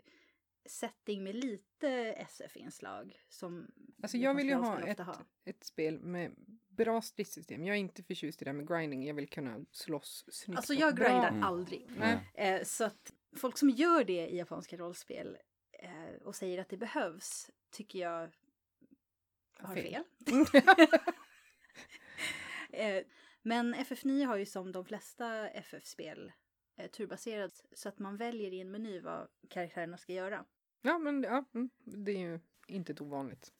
[SPEAKER 1] setting med lite SF-inslag som
[SPEAKER 3] Alltså jag vill ju ha ett,
[SPEAKER 1] har.
[SPEAKER 3] ett spel med bra stridssystem. Jag är inte förtjust i det här med grinding. Jag vill kunna slåss snyggt
[SPEAKER 1] Alltså jag
[SPEAKER 3] bra.
[SPEAKER 1] grindar
[SPEAKER 2] Mm.
[SPEAKER 1] aldrig.
[SPEAKER 3] Nej.
[SPEAKER 1] Eh, så att folk som gör det i japanska rollspel eh, och säger att det behövs tycker jag har
[SPEAKER 3] Fel.
[SPEAKER 1] fel. [laughs] [laughs] eh, men FF9 har ju som de flesta FF-spel eh, turbaserat så att man väljer i en meny vad karaktärerna ska göra.
[SPEAKER 3] Ja, men ja, mm, det är ju inte ett ovanligt.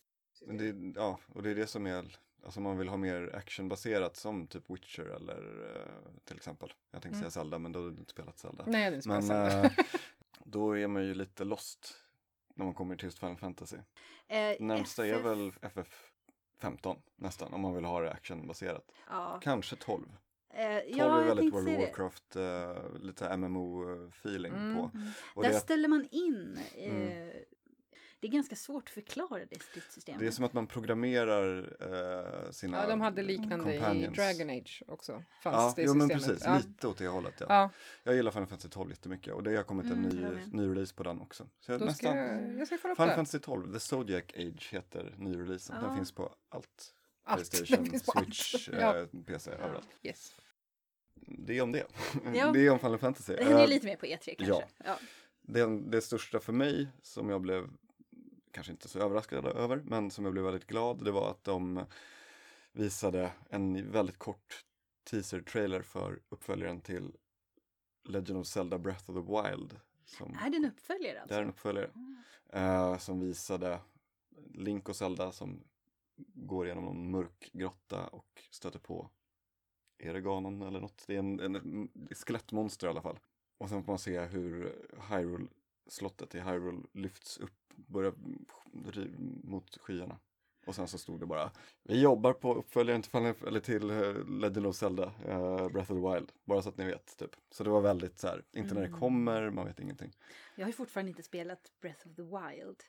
[SPEAKER 2] Men det, ja, och det är det som är, alltså man vill ha mer actionbaserat som typ Witcher eller eh, till exempel. Jag tänkte
[SPEAKER 3] Mm.
[SPEAKER 2] säga Zelda men då har du inte spelat Zelda.
[SPEAKER 3] Nej, jag hade inte
[SPEAKER 2] Men
[SPEAKER 3] spelat Zelda.
[SPEAKER 2] eh, [laughs] då är man ju lite lost när man kommer till just Final Fantasy.
[SPEAKER 1] Eh,
[SPEAKER 2] Närmsta är
[SPEAKER 1] FF
[SPEAKER 2] väl FF 15 nästan om man vill ha det actionbaserat.
[SPEAKER 1] Ja,
[SPEAKER 2] Kanske 12.
[SPEAKER 1] Eh,
[SPEAKER 2] 12
[SPEAKER 1] ja,
[SPEAKER 2] är
[SPEAKER 1] jag
[SPEAKER 2] väldigt World of. Warcraft, uh, lite MMO-feeling
[SPEAKER 3] Mm.
[SPEAKER 2] på.
[SPEAKER 1] Mm.
[SPEAKER 2] Och
[SPEAKER 1] Där
[SPEAKER 2] det,
[SPEAKER 1] ställer man in. Eh,
[SPEAKER 2] Mm.
[SPEAKER 1] Det är ganska svårt att förklara det stridssystemet.
[SPEAKER 2] det är som att man programmerar eh, sina
[SPEAKER 3] Ja, de hade liknande i
[SPEAKER 2] companions.
[SPEAKER 3] Dragon Age också. Fanns
[SPEAKER 2] Ja,
[SPEAKER 3] det
[SPEAKER 2] jo, men
[SPEAKER 3] systemet.
[SPEAKER 2] precis.
[SPEAKER 3] Ja.
[SPEAKER 2] Lite åt det hållet. Ja.
[SPEAKER 3] Ja,
[SPEAKER 2] Jag gillar Final Fantasy 12 jättemycket och det har kommit en
[SPEAKER 1] Mm,
[SPEAKER 2] ny, ny release på den också. Så jag
[SPEAKER 3] då ska
[SPEAKER 2] nästan...
[SPEAKER 3] jag, jag ska kolla upp
[SPEAKER 2] Final
[SPEAKER 3] det.
[SPEAKER 2] Fantasy 12, The Zodiac Age heter nyreleasen. Den
[SPEAKER 1] Ja.
[SPEAKER 2] finns på allt.
[SPEAKER 3] Allt.
[SPEAKER 2] Playstation, Switch,
[SPEAKER 3] allt. [laughs] Ja.
[SPEAKER 2] eh, PC, överallt.
[SPEAKER 3] Yes.
[SPEAKER 2] Det är om det.
[SPEAKER 1] Ja.
[SPEAKER 2] det är om Final Fantasy.
[SPEAKER 1] det händer
[SPEAKER 2] Eh,
[SPEAKER 1] lite mer på E3 kanske.
[SPEAKER 2] ja.
[SPEAKER 1] Ja.
[SPEAKER 2] det, det största för mig som jag blev kanske inte så överraskad över, men som jag blev väldigt glad, det var att de visade en väldigt kort teaser-trailer för uppföljaren till Legend of Zelda Breath of the Wild. Som,
[SPEAKER 1] Är det en uppföljare alltså?
[SPEAKER 2] det är en uppföljare.
[SPEAKER 1] Mm.
[SPEAKER 2] eh, som visade Link och Zelda som går genom någon mörk grotta och stöter på Ereganon eller något. Det är en, en, en skelettmonster i alla fall. Och sen får man se hur Hyrule, slottet i Hyrule lyfts upp, börjar mot skyarna. Och sen så stod det bara, vi jobbar på uppföljaren till, eller till eh, Legend of Zelda, eh, Breath of the Wild. Bara så att ni vet, typ. Så det var väldigt så här, inte när det
[SPEAKER 1] Mm.
[SPEAKER 2] kommer, man vet ingenting.
[SPEAKER 1] Jag har ju fortfarande inte spelat Breath of the Wild.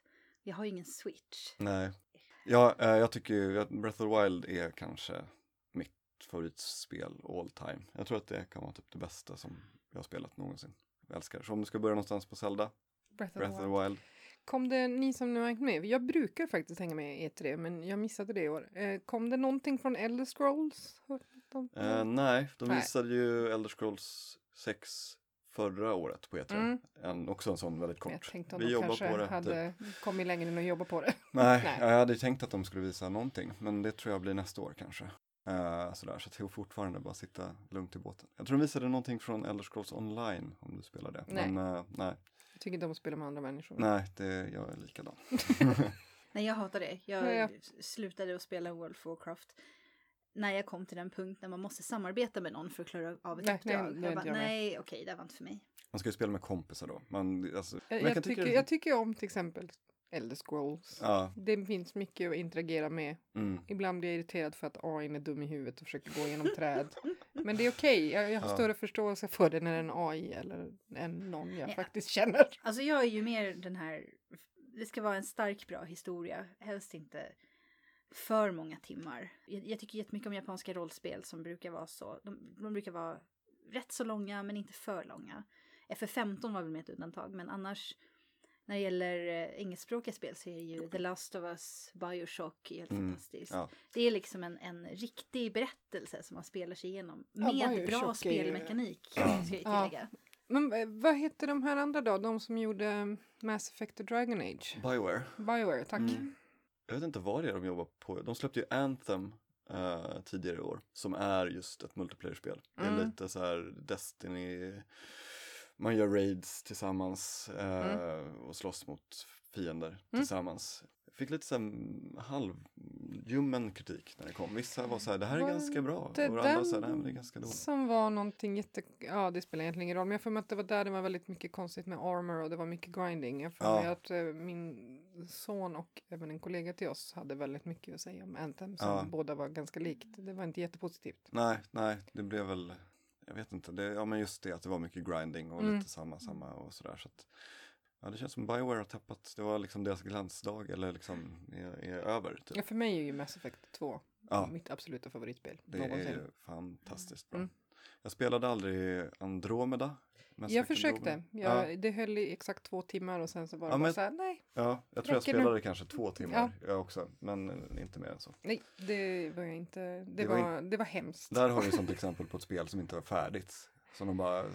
[SPEAKER 1] Jag har ju ingen Switch.
[SPEAKER 2] Nej. Ja, eh, jag tycker ju att Breath of the Wild är kanske mitt favoritspel all time. Jag tror att det kan vara typ det bästa som jag har spelat någonsin. Jag älskar. Så om du ska börja någonstans på Zelda,
[SPEAKER 3] Breath of
[SPEAKER 2] Breath
[SPEAKER 3] the
[SPEAKER 2] of the Wild.
[SPEAKER 3] Kom det, ni som nu har hängt med, jag brukar faktiskt hänga med i E3 men jag missade det i år. Eh, kom det någonting från Elder Scrolls? De-
[SPEAKER 2] Eh, nej, de
[SPEAKER 3] Nej.
[SPEAKER 2] visade ju Elder Scrolls 6 förra året på E3.
[SPEAKER 3] Mm.
[SPEAKER 2] En, också en sån väldigt
[SPEAKER 3] Men Jag
[SPEAKER 2] kort.
[SPEAKER 3] tänkte om
[SPEAKER 2] Vi
[SPEAKER 3] de
[SPEAKER 2] jobbar
[SPEAKER 3] kanske
[SPEAKER 2] på det.
[SPEAKER 3] hade
[SPEAKER 2] Typ.
[SPEAKER 3] kommit längre än att jobba på det. [laughs]
[SPEAKER 2] Nej,
[SPEAKER 3] Nej.
[SPEAKER 2] jag hade tänkt att de skulle visa någonting. Men det tror jag blir nästa år kanske. Eh, sådär, så att jag fortfarande bara sitta lugnt i båten. Jag tror de visade någonting från Elder Scrolls online om du spelar det.
[SPEAKER 3] Nej.
[SPEAKER 2] Men eh, nej,
[SPEAKER 3] Jag tycker inte om att spela med andra människor.
[SPEAKER 2] nej, det, jag är likadan. [laughs]
[SPEAKER 1] Nej, jag hatar det. Jag
[SPEAKER 3] Ja, ja.
[SPEAKER 1] slutade att spela World of Warcraft när jag kom till den punkt när man måste samarbeta med någon för att klara av ett
[SPEAKER 3] Nej, nej,
[SPEAKER 1] uppdrag.
[SPEAKER 3] det är
[SPEAKER 1] jag bara,
[SPEAKER 3] jag
[SPEAKER 1] nej, okej, det var inte för mig.
[SPEAKER 2] Man ska ju spela med kompisar då. Man, alltså, men
[SPEAKER 3] Jag,
[SPEAKER 2] kan
[SPEAKER 3] jag,
[SPEAKER 2] tycka
[SPEAKER 3] tycker, jag tycker om till exempel Elder Scrolls.
[SPEAKER 2] Ja,
[SPEAKER 3] Det finns mycket att interagera med.
[SPEAKER 2] mm,
[SPEAKER 3] Ibland blir jag irriterad för att AI är dum i huvudet och försöker gå igenom träd. Men det är okej. Jag, jag har
[SPEAKER 2] Ja.
[SPEAKER 3] större förståelse för det när det är en AI eller en någon jag
[SPEAKER 1] Ja.
[SPEAKER 3] faktiskt känner.
[SPEAKER 1] Alltså jag är ju mer den här, det ska vara en stark bra historia, helst inte för många timmar. Jag, jag tycker jättemycket om japanska rollspel som brukar vara så, de, de brukar vara rätt så långa men inte för långa. FF15 var väl med ett undantag men annars när det gäller eh, engelskspråkiga spel så är det ju The Last of Us, Bioshock helt
[SPEAKER 2] Mm,
[SPEAKER 1] fantastiskt.
[SPEAKER 2] ja.
[SPEAKER 1] Det är liksom en, en riktig berättelse som man spelar sig igenom
[SPEAKER 3] Ja,
[SPEAKER 1] med
[SPEAKER 3] Bioshock
[SPEAKER 1] bra
[SPEAKER 3] är
[SPEAKER 1] spelmekanik.
[SPEAKER 2] Ja.
[SPEAKER 1] Ska jag
[SPEAKER 3] Ja.
[SPEAKER 1] tillägga.
[SPEAKER 3] Men eh, vad heter de här andra då? De som gjorde Mass Effect och Dragon Age?
[SPEAKER 2] Bioware.
[SPEAKER 3] Bioware, tack.
[SPEAKER 2] Mm. Jag vet inte vad det är de jobbar på. De släppte ju Anthem eh, tidigare i år. Som är just ett multiplayer-spel. Det är
[SPEAKER 3] Mm.
[SPEAKER 2] lite så här Destiny. Man gör raids tillsammans eh, och slåss mot fiender
[SPEAKER 3] Mm.
[SPEAKER 2] tillsammans. Jag fick lite så här halvljummen kritik när det kom. Vissa var så här, det här är
[SPEAKER 3] Var
[SPEAKER 2] ganska bra. Och
[SPEAKER 3] det
[SPEAKER 2] andra så här, det är ganska dåligt.
[SPEAKER 3] Som var någonting jätte... Ja, det spelar egentligen ingen roll. Men jag får mig att det var där det var väldigt mycket konstigt med armor och det var mycket grinding. Jag får
[SPEAKER 2] Ja.
[SPEAKER 3] mig att eh, min son och även en kollega till oss hade väldigt mycket att säga om Anthem som
[SPEAKER 2] Ja.
[SPEAKER 3] båda var ganska likt. Det var inte jättepositivt.
[SPEAKER 2] Nej, nej, det blev väl, jag vet inte, det, ja men just det att det var mycket grinding och
[SPEAKER 3] Mm.
[SPEAKER 2] lite samma, samma och sådär. Så att, ja, det känns som Bioware har tappat, det var liksom deras glansdag eller liksom är, är över. Typ.
[SPEAKER 3] Ja, för mig är ju Mass Effect 2
[SPEAKER 2] Ja.
[SPEAKER 3] mitt absoluta favoritspel.
[SPEAKER 2] Det
[SPEAKER 3] någonsin.
[SPEAKER 2] är ju fantastiskt bra.
[SPEAKER 3] Mm.
[SPEAKER 2] Jag spelade aldrig Andromeda.
[SPEAKER 3] Jag försökte. Jag, Det höll i exakt två timmar och sen så var det
[SPEAKER 2] Ja,
[SPEAKER 3] bara
[SPEAKER 2] men-
[SPEAKER 3] så här, nej,
[SPEAKER 2] Ja, ja, jag tror jag
[SPEAKER 3] Räcker nu.
[SPEAKER 2] spelade kanske två timmar jag också, men eh, inte mer än så.
[SPEAKER 3] nej, det var jag inte. Det,
[SPEAKER 2] Det var
[SPEAKER 3] var, det var hemskt.
[SPEAKER 2] Där har vi som exempel på ett spel som inte var färdigt. Som de bara eh,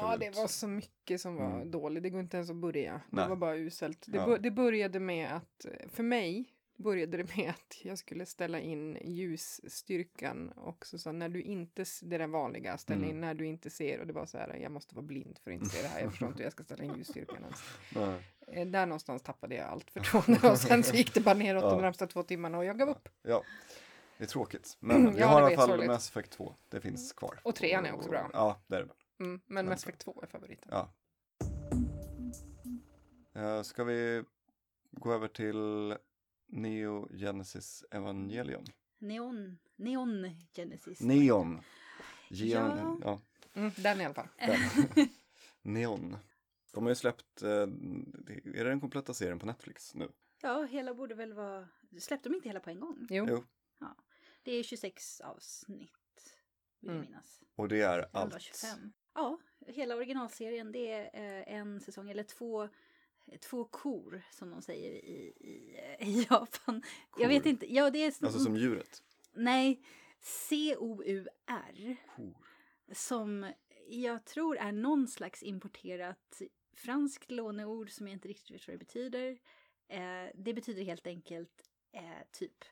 [SPEAKER 3] Ja,
[SPEAKER 2] ut.
[SPEAKER 3] det var så mycket som var
[SPEAKER 2] Mm.
[SPEAKER 3] dåligt. Det går inte ens att börja. Det
[SPEAKER 2] Nej.
[SPEAKER 3] var bara uselt. Det,
[SPEAKER 2] Ja.
[SPEAKER 3] bör, det började med att, för mig började det med att jag skulle ställa in ljusstyrkan och så sa när du inte, det är den vanliga, ställ
[SPEAKER 2] Mm.
[SPEAKER 3] in när du inte ser och det var så här, jag måste vara blind för att inte se det här, jag förstår inte hur jag ska ställa in ljusstyrkan ens. [laughs]
[SPEAKER 2] Nej.
[SPEAKER 3] Eh, Där någonstans tappade jag allt förtroende [laughs] och sen så gick det bara neråt
[SPEAKER 2] Ja.
[SPEAKER 3] de närmsta två timmarna och jag gav upp.
[SPEAKER 2] Ja, det är tråkigt. [clears throat] Men vi
[SPEAKER 3] Ja,
[SPEAKER 2] har i alla fall
[SPEAKER 3] sorgligt.
[SPEAKER 2] Mass Effect 2. Det finns kvar.
[SPEAKER 3] Och trean är också bra.
[SPEAKER 2] Ja, det är det.
[SPEAKER 3] Mm, men Mass Effect 2 är favoriten.
[SPEAKER 2] Ja. Uh, ska vi gå över till Neo Genesis Evangelion?
[SPEAKER 1] Neon, Neon Genesis.
[SPEAKER 2] Neon. Geon,
[SPEAKER 1] Ja.
[SPEAKER 2] ja.
[SPEAKER 3] Mm, den i alla fall. [laughs]
[SPEAKER 2] Neon. De har ju släppt, eh, är det den kompletta serien på Netflix nu?
[SPEAKER 1] Ja, hela borde väl vara... Släppte de inte hela på en gång?
[SPEAKER 3] Jo.
[SPEAKER 2] Jo.
[SPEAKER 1] Det är 26 avsnitt, vill jag
[SPEAKER 3] Mm.
[SPEAKER 1] minnas.
[SPEAKER 2] Och det är allt.
[SPEAKER 1] 25. Ja, hela originalserien det är eh, en säsong, eller två, två kor som de säger i, i, eh, i Japan. Jag vet
[SPEAKER 2] Kor.
[SPEAKER 1] inte, ja det är...
[SPEAKER 2] Alltså som djuret.
[SPEAKER 1] Nej, C-O-U-R.
[SPEAKER 2] Kor.
[SPEAKER 1] som jag tror är någon slags importerat franskt låneord som jag inte riktigt vet vad det betyder. Eh, det betyder helt enkelt eh, typ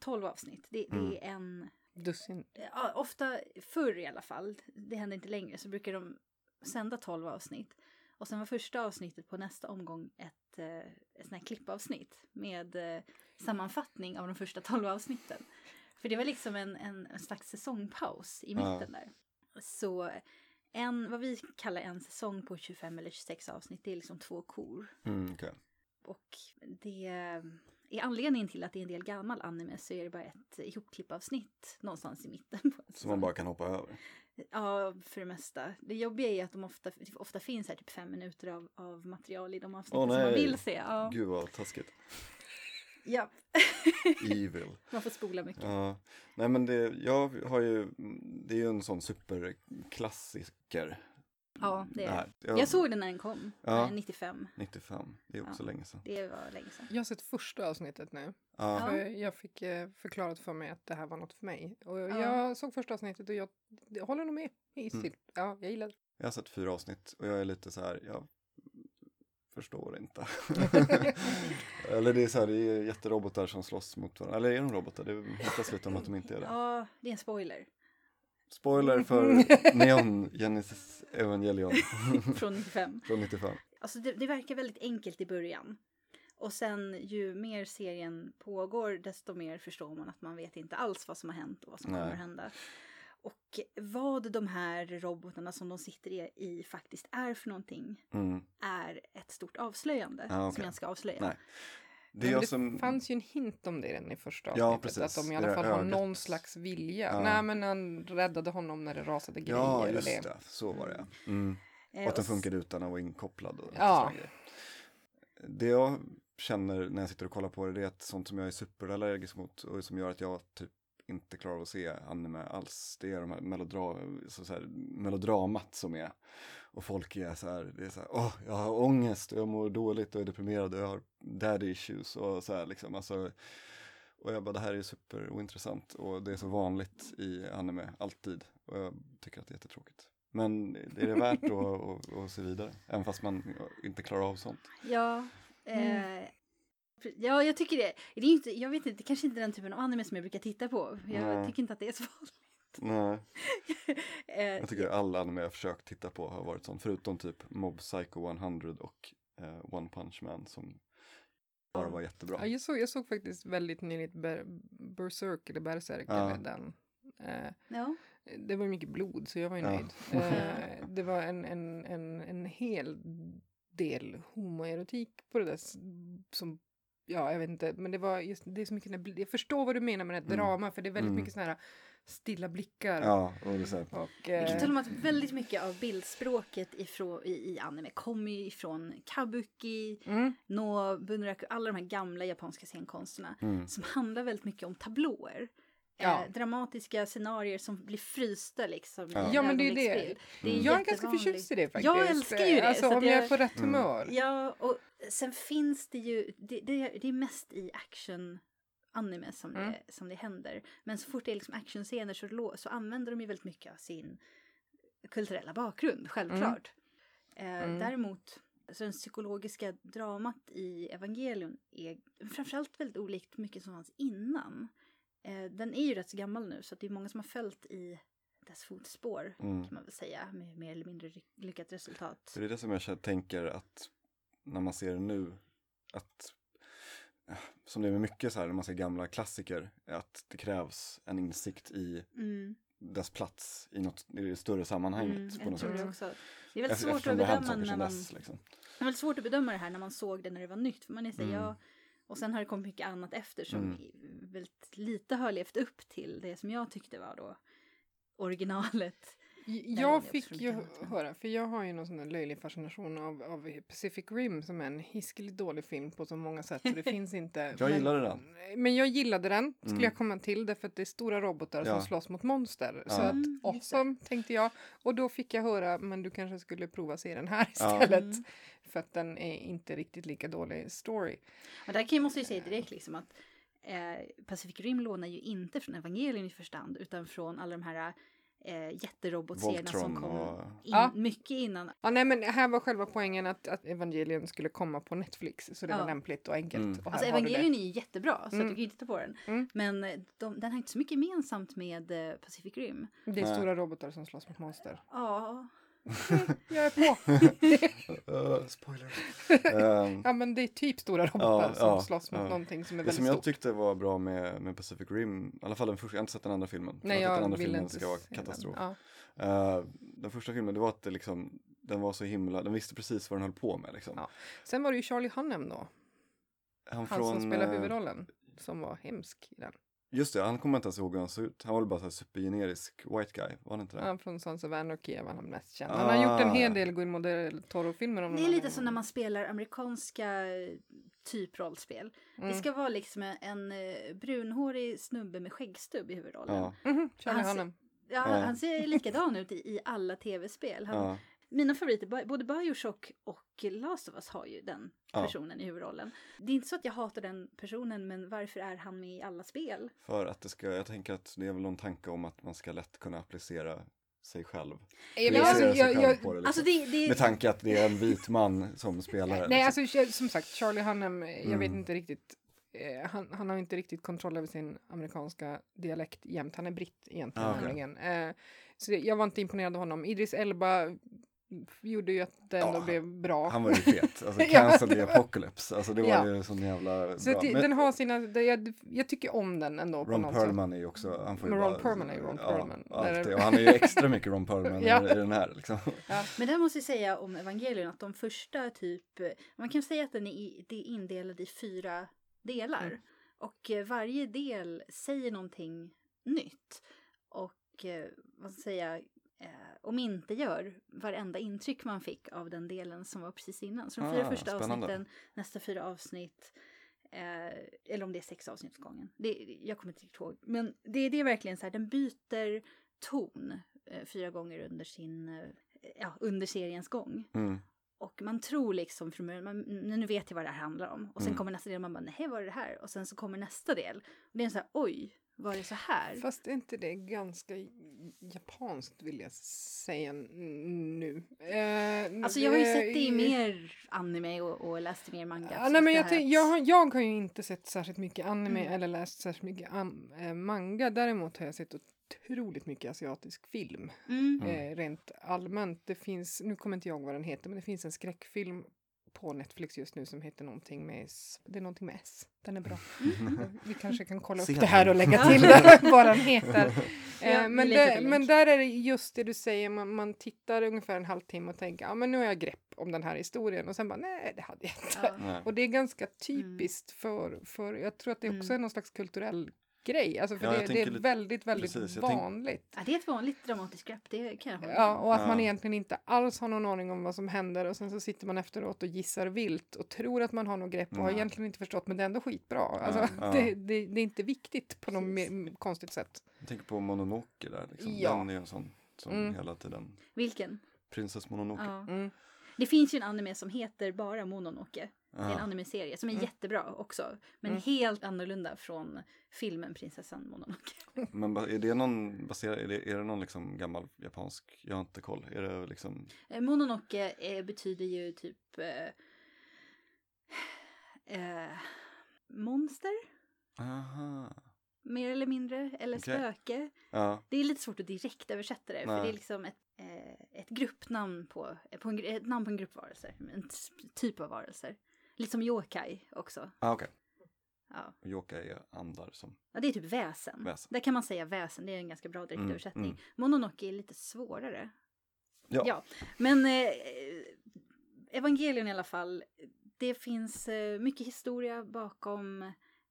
[SPEAKER 1] 12 avsnitt. Det,
[SPEAKER 2] Mm.
[SPEAKER 1] det är en,
[SPEAKER 3] Dussin.
[SPEAKER 1] ja, ofta förr i alla fall, det händer inte längre, så brukar de sända 12 avsnitt. Och sen var första avsnittet på nästa omgång ett, eh, ett sånt här klippavsnitt med eh, sammanfattning av de första 12 avsnitten. För det var liksom en, en, en slags säsongpaus i mitten där. Så en, vad vi kallar en säsong på 25 eller 26 avsnitt, det är liksom två kor.
[SPEAKER 2] Mm, okej.
[SPEAKER 1] Och det är anledningen till att det är en del gammal anime så är det bara ett ihopklippavsnitt någonstans i mitten.
[SPEAKER 2] Som man bara kan hoppa över.
[SPEAKER 1] Ja, för det mesta. Det jobbiga är att de ofta, ofta finns här typ fem minuter av, av material i de avsnitten
[SPEAKER 2] Åh,
[SPEAKER 1] som man vill se. Ja,
[SPEAKER 2] Gud vad taskigt.
[SPEAKER 1] ja.
[SPEAKER 2] Evil. [laughs]
[SPEAKER 1] man får spola mycket.
[SPEAKER 2] Ja, nej men det, jag har ju, det är ju en sån superklassiker.
[SPEAKER 1] Ja, det är.
[SPEAKER 2] Jag,
[SPEAKER 1] Jag såg den när den kom,
[SPEAKER 2] Ja.
[SPEAKER 1] eh, 95.
[SPEAKER 2] 95, det är också
[SPEAKER 1] Ja.
[SPEAKER 2] länge sedan.
[SPEAKER 1] Det var länge sedan.
[SPEAKER 3] Jag har sett första avsnittet nu.
[SPEAKER 2] Ja.
[SPEAKER 3] För jag fick eh, förklarat för mig att det här var något för mig. Och
[SPEAKER 1] Ja.
[SPEAKER 3] jag såg första avsnittet och jag, jag håller nog med. I
[SPEAKER 2] Mm.
[SPEAKER 3] Ja, jag gillar det.
[SPEAKER 2] jag har sett fyra avsnitt och jag är lite så här, jag förstår inte. [laughs] Eller det är så här, det är jätterobotar som slåss mot varandra. Eller är de robotar? Det hittas lite om att de inte är det.
[SPEAKER 1] Ja, det är en spoiler
[SPEAKER 2] Spoiler för [laughs] Neon Genesis Evangelion [laughs]
[SPEAKER 1] från 95.
[SPEAKER 2] från 95.
[SPEAKER 1] Alltså det, det verkar väldigt enkelt i början. Och sen ju mer serien pågår desto mer förstår man att man vet inte alls vad som har hänt och vad som
[SPEAKER 2] Nej.
[SPEAKER 1] kommer att hända. Och vad de här robotarna som de sitter i, faktiskt är för någonting
[SPEAKER 2] Mm.
[SPEAKER 1] är ett stort avslöjande
[SPEAKER 2] Ja, okej.
[SPEAKER 1] som jag ska avslöja.
[SPEAKER 2] Nej. Det jag
[SPEAKER 3] det
[SPEAKER 2] som...
[SPEAKER 3] fanns ju en hint om det redan i första
[SPEAKER 2] Ja,
[SPEAKER 3] avsnittet.
[SPEAKER 2] precis.
[SPEAKER 3] Att de i
[SPEAKER 2] Det
[SPEAKER 3] alla fall har
[SPEAKER 2] ögat.
[SPEAKER 3] någon slags vilja.
[SPEAKER 2] Ja.
[SPEAKER 3] Nej, men han räddade honom när det rasade grejer.
[SPEAKER 2] Ja, just
[SPEAKER 3] det.
[SPEAKER 2] det. Så var det. Mm.
[SPEAKER 1] Eh,
[SPEAKER 2] Och att den funkade utan att vara inkopplad. Och
[SPEAKER 3] Ja.
[SPEAKER 2] Det jag känner när jag sitter och kollar på det, det är att sånt som jag är superallergisk mot och som gör att jag typ inte klarar av att se anime alls. Det är de här melodra så så här, melodramat som är. Och folk är så här, det är så här, åh, jag har ångest och jag mår dåligt och är deprimerad och jag har daddy issues och så här liksom. Alltså, och jag bara, det här är superointressant och det är så vanligt i anime, alltid. Och jag tycker att det är jättetråkigt. Men det är det värt att, att, att se vidare, även fast man inte klarar av sånt.
[SPEAKER 1] Ja. Eh, Ja, jag tycker det. det är inte, jag vet inte, det kanske inte är den typen av anime som jag brukar titta på. Jag
[SPEAKER 2] Nej.
[SPEAKER 1] tycker inte att det är så vanligt.
[SPEAKER 2] Nej, [laughs]
[SPEAKER 1] Eh,
[SPEAKER 2] jag tycker all anime jag försökt titta på har varit sånt, förutom typ Mob Psycho 100 och eh, One Punch Man som bara var jättebra.
[SPEAKER 3] Ja, jag, såg, jag såg faktiskt väldigt nyligt Ber Berserk eller Berserk
[SPEAKER 2] Ja.
[SPEAKER 3] eller den. Eh,
[SPEAKER 1] ja.
[SPEAKER 3] det var mycket blod så jag var ju
[SPEAKER 2] Ja.
[SPEAKER 3] nöjd. [laughs] Eh, det var en, en, en, en hel del homoerotik på det där som Ja, jag vet inte, men det var just, det är så mycket, jag förstår vad du menar med ett
[SPEAKER 2] Mm.
[SPEAKER 3] drama, för det är väldigt
[SPEAKER 2] Mm.
[SPEAKER 3] mycket sådana här stilla blickar.
[SPEAKER 2] Ja, och det är så
[SPEAKER 3] Och,
[SPEAKER 1] Jag kan
[SPEAKER 3] eh,
[SPEAKER 1] tala om att väldigt mycket av bildspråket ifrån, i, i anime kommer ju ifrån kabuki,
[SPEAKER 3] mm,
[SPEAKER 1] no, bunraku, alla de här gamla japanska scenkonsterna
[SPEAKER 2] mm,
[SPEAKER 1] som handlar väldigt mycket om tablåer.
[SPEAKER 3] Ja.
[SPEAKER 1] Eh, dramatiska scenarier som blir frysta liksom.
[SPEAKER 2] Ja.
[SPEAKER 3] Ja, men det är det.
[SPEAKER 1] Det är
[SPEAKER 2] Mm.
[SPEAKER 3] jag är ganska förtjust i det faktiskt.
[SPEAKER 1] Jag älskar ju det,
[SPEAKER 3] Alltså
[SPEAKER 1] så att
[SPEAKER 3] om jag är på rätt
[SPEAKER 2] Mm.
[SPEAKER 3] humör.
[SPEAKER 1] Ja, och sen finns det ju, det, det, det är mest i action anime som,
[SPEAKER 3] Mm.
[SPEAKER 1] det, som det händer. Men så fort det är liksom actionscener så, lå- så använder de ju väldigt mycket av sin kulturella bakgrund, självklart. Eh,
[SPEAKER 3] Mm.
[SPEAKER 1] Däremot, så den psykologiska dramat i Evangelion är framförallt väldigt olikt mycket som fanns innan. Eh, den är ju rätt så gammal nu så det är många som har följt i dess fotspår
[SPEAKER 2] mm.
[SPEAKER 1] kan man väl säga med mer eller mindre lyckat resultat.
[SPEAKER 2] Så det är det som jag tänker att när man ser det nu, att ja, som det är med mycket så här när man ser gamla klassiker, att det krävs en insikt i
[SPEAKER 1] Mm.
[SPEAKER 2] dess plats i, något, i det större sammanhanget
[SPEAKER 1] Mm,
[SPEAKER 2] på något sätt.
[SPEAKER 1] det också. Det är väldigt
[SPEAKER 2] Efter-
[SPEAKER 1] svårt att bedöma när man...
[SPEAKER 2] dess. Liksom.
[SPEAKER 1] Det är väldigt svårt att bedöma det här när man såg det när det var nytt. För man är så
[SPEAKER 2] Mm.
[SPEAKER 1] ja... Och sen har det kommit mycket annat efter som
[SPEAKER 2] Mm.
[SPEAKER 1] väldigt lite har levt upp till det som jag tyckte var då originalet.
[SPEAKER 3] Jag fick ju höra, för jag har ju någon sån där löjlig fascination av, av Pacific Rim som är en hiskeligt dålig film på så många sätt så det [laughs] finns inte.
[SPEAKER 2] Jag
[SPEAKER 3] men,
[SPEAKER 2] gillade den.
[SPEAKER 3] Men jag gillade den, skulle
[SPEAKER 2] Mm.
[SPEAKER 3] jag komma till, därför att det är stora robotar
[SPEAKER 2] Ja.
[SPEAKER 3] som slåss mot monster. Så
[SPEAKER 2] Ja.
[SPEAKER 3] att
[SPEAKER 1] Mm,
[SPEAKER 3] awesome, tänkte jag. Och då fick jag höra, men du kanske skulle prova se den här
[SPEAKER 2] Ja.
[SPEAKER 3] istället.
[SPEAKER 1] Mm.
[SPEAKER 3] För att den är inte riktigt lika dålig story.
[SPEAKER 1] Och där kan jag måste ju säga direkt liksom att eh, Pacific Rim lånar ju inte från Evangelien i första hand utan från alla de här eh, jätterobotserierna som kom
[SPEAKER 2] och-
[SPEAKER 1] in,
[SPEAKER 3] Ja.
[SPEAKER 1] mycket innan.
[SPEAKER 3] Ja, nej, men här var själva poängen att, att Evangelien skulle komma på Netflix. Så det
[SPEAKER 1] Ja.
[SPEAKER 3] var lämpligt och enkelt.
[SPEAKER 2] Mm.
[SPEAKER 3] Och
[SPEAKER 1] Alltså. Evangelien är ju jättebra så
[SPEAKER 3] Mm.
[SPEAKER 1] du kan ju titta på den.
[SPEAKER 3] Mm.
[SPEAKER 1] Men eh, de, den har inte så mycket gemensamt med eh, Pacific Rim.
[SPEAKER 3] Det är
[SPEAKER 2] Nej.
[SPEAKER 3] stora robotar som slåss mot monster.
[SPEAKER 1] Ja,
[SPEAKER 3] Jag är på!
[SPEAKER 2] Uh, [laughs] spoiler. [laughs] Ehm,
[SPEAKER 3] ja men det är typ stora robotar
[SPEAKER 2] Ja,
[SPEAKER 3] som
[SPEAKER 2] ja,
[SPEAKER 3] slåss mot
[SPEAKER 2] ja.
[SPEAKER 3] någonting som är
[SPEAKER 2] det
[SPEAKER 3] väldigt
[SPEAKER 2] som jag
[SPEAKER 3] stort.
[SPEAKER 2] tyckte var bra med, med Pacific Rim, i alla fall den första, jag har inte sett den andra filmen.
[SPEAKER 3] Nej
[SPEAKER 2] den
[SPEAKER 3] jag
[SPEAKER 2] andra
[SPEAKER 3] vill
[SPEAKER 2] filmen
[SPEAKER 3] inte
[SPEAKER 2] ska vara
[SPEAKER 3] se den.
[SPEAKER 2] katastrof.
[SPEAKER 3] Ja.
[SPEAKER 2] Eh, den första filmen, det var att det liksom, den var så himla, den visste precis vad den höll på med liksom.
[SPEAKER 3] Ja. Sen var det ju Charlie Hunnam då,
[SPEAKER 2] Han,
[SPEAKER 3] han som spelar
[SPEAKER 2] eh,
[SPEAKER 3] huvudrollen, som var hemsk i den.
[SPEAKER 2] Just det, han kommer inte ens ihåg hur han såg ut. Han var bara så här supergenerisk white guy, var han inte det?
[SPEAKER 3] Han från Sons of Anarchy är väl han mest känd.
[SPEAKER 2] Ah.
[SPEAKER 3] Han har gjort en hel del Guillermo del Toro-filmer. om
[SPEAKER 1] det är lite som när man spelar amerikanska eh, typ rollspel.
[SPEAKER 3] Mm.
[SPEAKER 1] Det ska vara liksom en, en eh, brunhårig snubbe med skäggstubb i huvudrollen.
[SPEAKER 2] Ja,
[SPEAKER 3] Mhm, Charlie
[SPEAKER 1] Han ser-
[SPEAKER 3] Hunnam.
[SPEAKER 1] Ja,
[SPEAKER 2] Ja.
[SPEAKER 1] Han ser likadan ut i, i alla tv-spel. Han,
[SPEAKER 2] ja,
[SPEAKER 1] Mina favoriter, både Bioshock och Last of Us har ju den
[SPEAKER 2] Ja.
[SPEAKER 1] personen i huvudrollen. Det är inte så att jag hatar den personen, men varför är han med i alla spel?
[SPEAKER 2] för att det ska, jag tänker att det är väl någon tanke om att man ska lätt kunna applicera sig själv.
[SPEAKER 3] Jag,
[SPEAKER 2] Applicera
[SPEAKER 3] alltså,
[SPEAKER 2] sig
[SPEAKER 3] jag,
[SPEAKER 2] själv
[SPEAKER 3] jag,
[SPEAKER 2] på det, liksom.
[SPEAKER 1] Alltså det, det
[SPEAKER 2] Med tanke att det är en vit man som spelar
[SPEAKER 3] nej,
[SPEAKER 2] liksom.
[SPEAKER 3] alltså som sagt, Charlie Hunnam, jag vet
[SPEAKER 2] Mm.
[SPEAKER 3] inte riktigt. Eh, han, han har inte riktigt kontroll över sin amerikanska dialekt jämt. Han är britt egentligen.
[SPEAKER 2] Ah,
[SPEAKER 3] nämligen. Eh, så det, jag var inte imponerad av honom. Idris Elba gjorde ju att det ändå
[SPEAKER 2] Ja,
[SPEAKER 3] blev bra.
[SPEAKER 2] Han var ju fet, alltså [laughs]
[SPEAKER 3] Ja.
[SPEAKER 2] cancel the apocalypse, alltså det var
[SPEAKER 3] Ja.
[SPEAKER 2] ju sån jävla
[SPEAKER 3] Så
[SPEAKER 2] bra.
[SPEAKER 3] det,
[SPEAKER 2] Men
[SPEAKER 3] den har sina, det, jag, jag tycker om den ändå
[SPEAKER 2] Ron Perlman är ju också, han får ju
[SPEAKER 3] Ron
[SPEAKER 2] bara,
[SPEAKER 3] Perlman är ju Ron Perlman.
[SPEAKER 2] Ja, alltid. Och han är ju extra mycket Ron Perlman [laughs]
[SPEAKER 3] Ja.
[SPEAKER 2] i, den här liksom.
[SPEAKER 1] Men det måste jag säga om Evangelion att de första typ, man kan säga att den är, det är indelad i fyra delar.
[SPEAKER 3] Mm.
[SPEAKER 1] Och eh, varje del säger någonting nytt. Och eh, vad ska jag säga, om inte gör varenda intryck man fick av den delen som var precis innan. Så de fyra
[SPEAKER 2] Ah,
[SPEAKER 1] första
[SPEAKER 2] spännande.
[SPEAKER 1] avsnitten, nästa fyra avsnitt, eh, eller om det är sex avsnitt gången. Det, jag kommer inte riktigt ihåg. Men det, det är verkligen så här, den byter ton eh, fyra gånger under sin, eh, ja, under seriens gång.
[SPEAKER 2] Mm.
[SPEAKER 1] Och man tror liksom från början, nu vet jag vad det här handlar om. Och sen
[SPEAKER 2] Mm.
[SPEAKER 1] kommer nästa del och man bara, nej vad är det här? Och sen så kommer nästa del. Och det är så här, oj, var det så här?
[SPEAKER 3] Fast är inte det ganska japanskt vill jag säga nu. Eh,
[SPEAKER 1] Alltså jag har ju sett det i mer anime och, och läst mer manga. Så
[SPEAKER 3] nej, men jag,
[SPEAKER 1] här
[SPEAKER 3] jag, har, jag har ju inte sett särskilt mycket anime
[SPEAKER 1] Mm.
[SPEAKER 3] eller läst särskilt mycket am, eh, manga. Däremot har jag sett otroligt mycket asiatisk film.
[SPEAKER 1] Mm.
[SPEAKER 3] Eh, rent allmänt. Det finns, nu kommer inte jag ihåg vad den heter, men det finns en skräckfilm på Netflix just nu som heter någonting med S. Det är någonting med S. Den är bra. [laughs] Vi kanske kan kolla upp det här och lägga [laughs] till [laughs] vad den heter.
[SPEAKER 1] Ja,
[SPEAKER 3] Eh, men, det, men där är det just det du säger, man, man tittar ungefär en halvtimme och tänker ja men nu har jag grepp om den här historien och sen bara nej det hade jag inte.
[SPEAKER 1] Ja.
[SPEAKER 3] Och det är ganska typiskt för, för, jag tror att det också
[SPEAKER 1] Mm.
[SPEAKER 3] är någon slags kulturell grej, alltså för
[SPEAKER 2] Ja,
[SPEAKER 3] det, det är
[SPEAKER 2] lite-
[SPEAKER 3] väldigt, väldigt
[SPEAKER 2] precis,
[SPEAKER 3] vanligt.
[SPEAKER 1] Ja, det är ett vanligt dramatiskt grepp, det kan jag hålla
[SPEAKER 3] Ja, och att man
[SPEAKER 2] Ja.
[SPEAKER 3] egentligen inte alls har någon aning om vad som händer och sen så sitter man efteråt och gissar vilt och tror att man har något grepp och har
[SPEAKER 2] Ja.
[SPEAKER 3] egentligen inte förstått men det är ändå skitbra. Alltså,
[SPEAKER 2] ja. [laughs]
[SPEAKER 3] Det, det, det är inte viktigt på något mer, konstigt sätt.
[SPEAKER 2] Jag tänker på Mononoke där, liksom.
[SPEAKER 3] Ja.
[SPEAKER 2] den är en sån som
[SPEAKER 3] Mm.
[SPEAKER 2] hela tiden,
[SPEAKER 1] Vilken?
[SPEAKER 2] Prinsess Mononoke.
[SPEAKER 1] Ja.
[SPEAKER 3] Mm.
[SPEAKER 1] Det finns ju en anime som heter bara Mononoke. Det är en
[SPEAKER 2] Ja.
[SPEAKER 1] anime-serie som är
[SPEAKER 3] Mm.
[SPEAKER 1] jättebra också. Men
[SPEAKER 3] Mm.
[SPEAKER 1] helt annorlunda från filmen Prinsessan Mononoke. [laughs]
[SPEAKER 2] Men är det någon baserad, är det, är det någon liksom gammal japansk, jag har inte koll, är det liksom,
[SPEAKER 1] Eh, Mononoke eh, betyder ju typ eh, eh, monster,
[SPEAKER 2] aha,
[SPEAKER 1] mer eller mindre, eller
[SPEAKER 2] Okej.
[SPEAKER 1] spöke.
[SPEAKER 2] ja,
[SPEAKER 1] Det är lite svårt att direkt översätta det, för
[SPEAKER 2] Nej.
[SPEAKER 1] det är liksom ett, ett gruppnamn på, på en, ett namn på en grupp varelser, en typ av varelser. Lite som yokai också.
[SPEAKER 2] ah, okej.
[SPEAKER 1] Ja.
[SPEAKER 2] Och Yokai är andar som,
[SPEAKER 1] ja, det är typ väsen.
[SPEAKER 2] Väsen.
[SPEAKER 1] Där kan man säga väsen, det är en ganska bra direktöversättning.
[SPEAKER 2] mm.
[SPEAKER 1] Mononoke är lite svårare.
[SPEAKER 2] ja,
[SPEAKER 1] Ja, men eh, Evangelion i alla fall. Det finns eh, mycket historia bakom